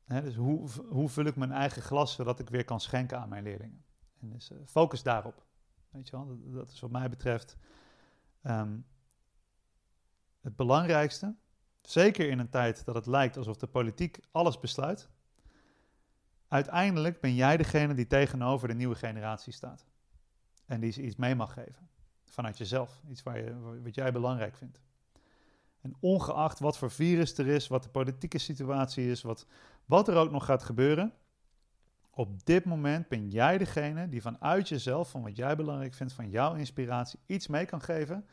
hè, dus hoe, hoe vul ik mijn eigen glas zodat ik weer kan schenken aan mijn leerlingen? En dus uh, focus daarop. Weet je wel, dat, is wat mij betreft um, het belangrijkste Zeker in een tijd dat het lijkt alsof de politiek alles besluit. Uiteindelijk ben jij degene die tegenover de nieuwe generatie staat. En die ze iets mee mag geven. Vanuit jezelf. Iets waar je, wat jij belangrijk vindt. En ongeacht wat voor virus er is, wat de politieke situatie is, wat, wat er ook nog gaat gebeuren. Op dit moment ben jij degene die vanuit jezelf, van wat jij belangrijk vindt, van jouw inspiratie, iets mee kan geven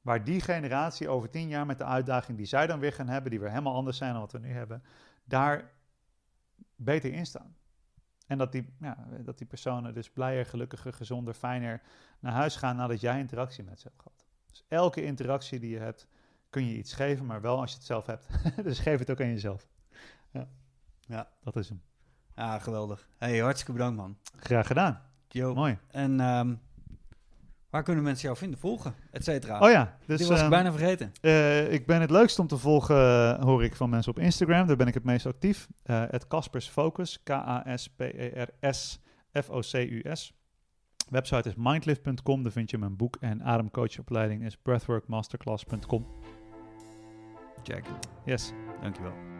waar die generatie over tien jaar met de uitdaging die zij dan weer gaan hebben, die weer helemaal anders zijn dan wat we nu hebben, daar beter in staan. En dat die, ja, dat die personen dus blijer, gelukkiger, gezonder, fijner naar huis gaan nadat jij interactie met ze hebt gehad. Dus elke interactie die je hebt, kun je iets geven, maar wel als je het zelf hebt. dus geef het ook aan jezelf. Ja, ja. dat is hem. Ja, geweldig. Hey, hartstikke bedankt man. Graag gedaan. Jo. Mooi. En um, Waar kunnen mensen jou vinden, volgen, et cetera? Oh ja, dus, die was ik ehm, bijna vergeten. Uh, ik ben het leukst om te volgen, uh, hoor ik van mensen op Instagram. Daar ben ik het meest actief. Uh, het Caspers Focus, K-A-S-P-E-R-S F-O-C-U-S. Website is mindlift.com, daar vind je mijn boek. En ademcoachopleiding is breathworkmasterclass.com. Check. Yes. Dankjewel.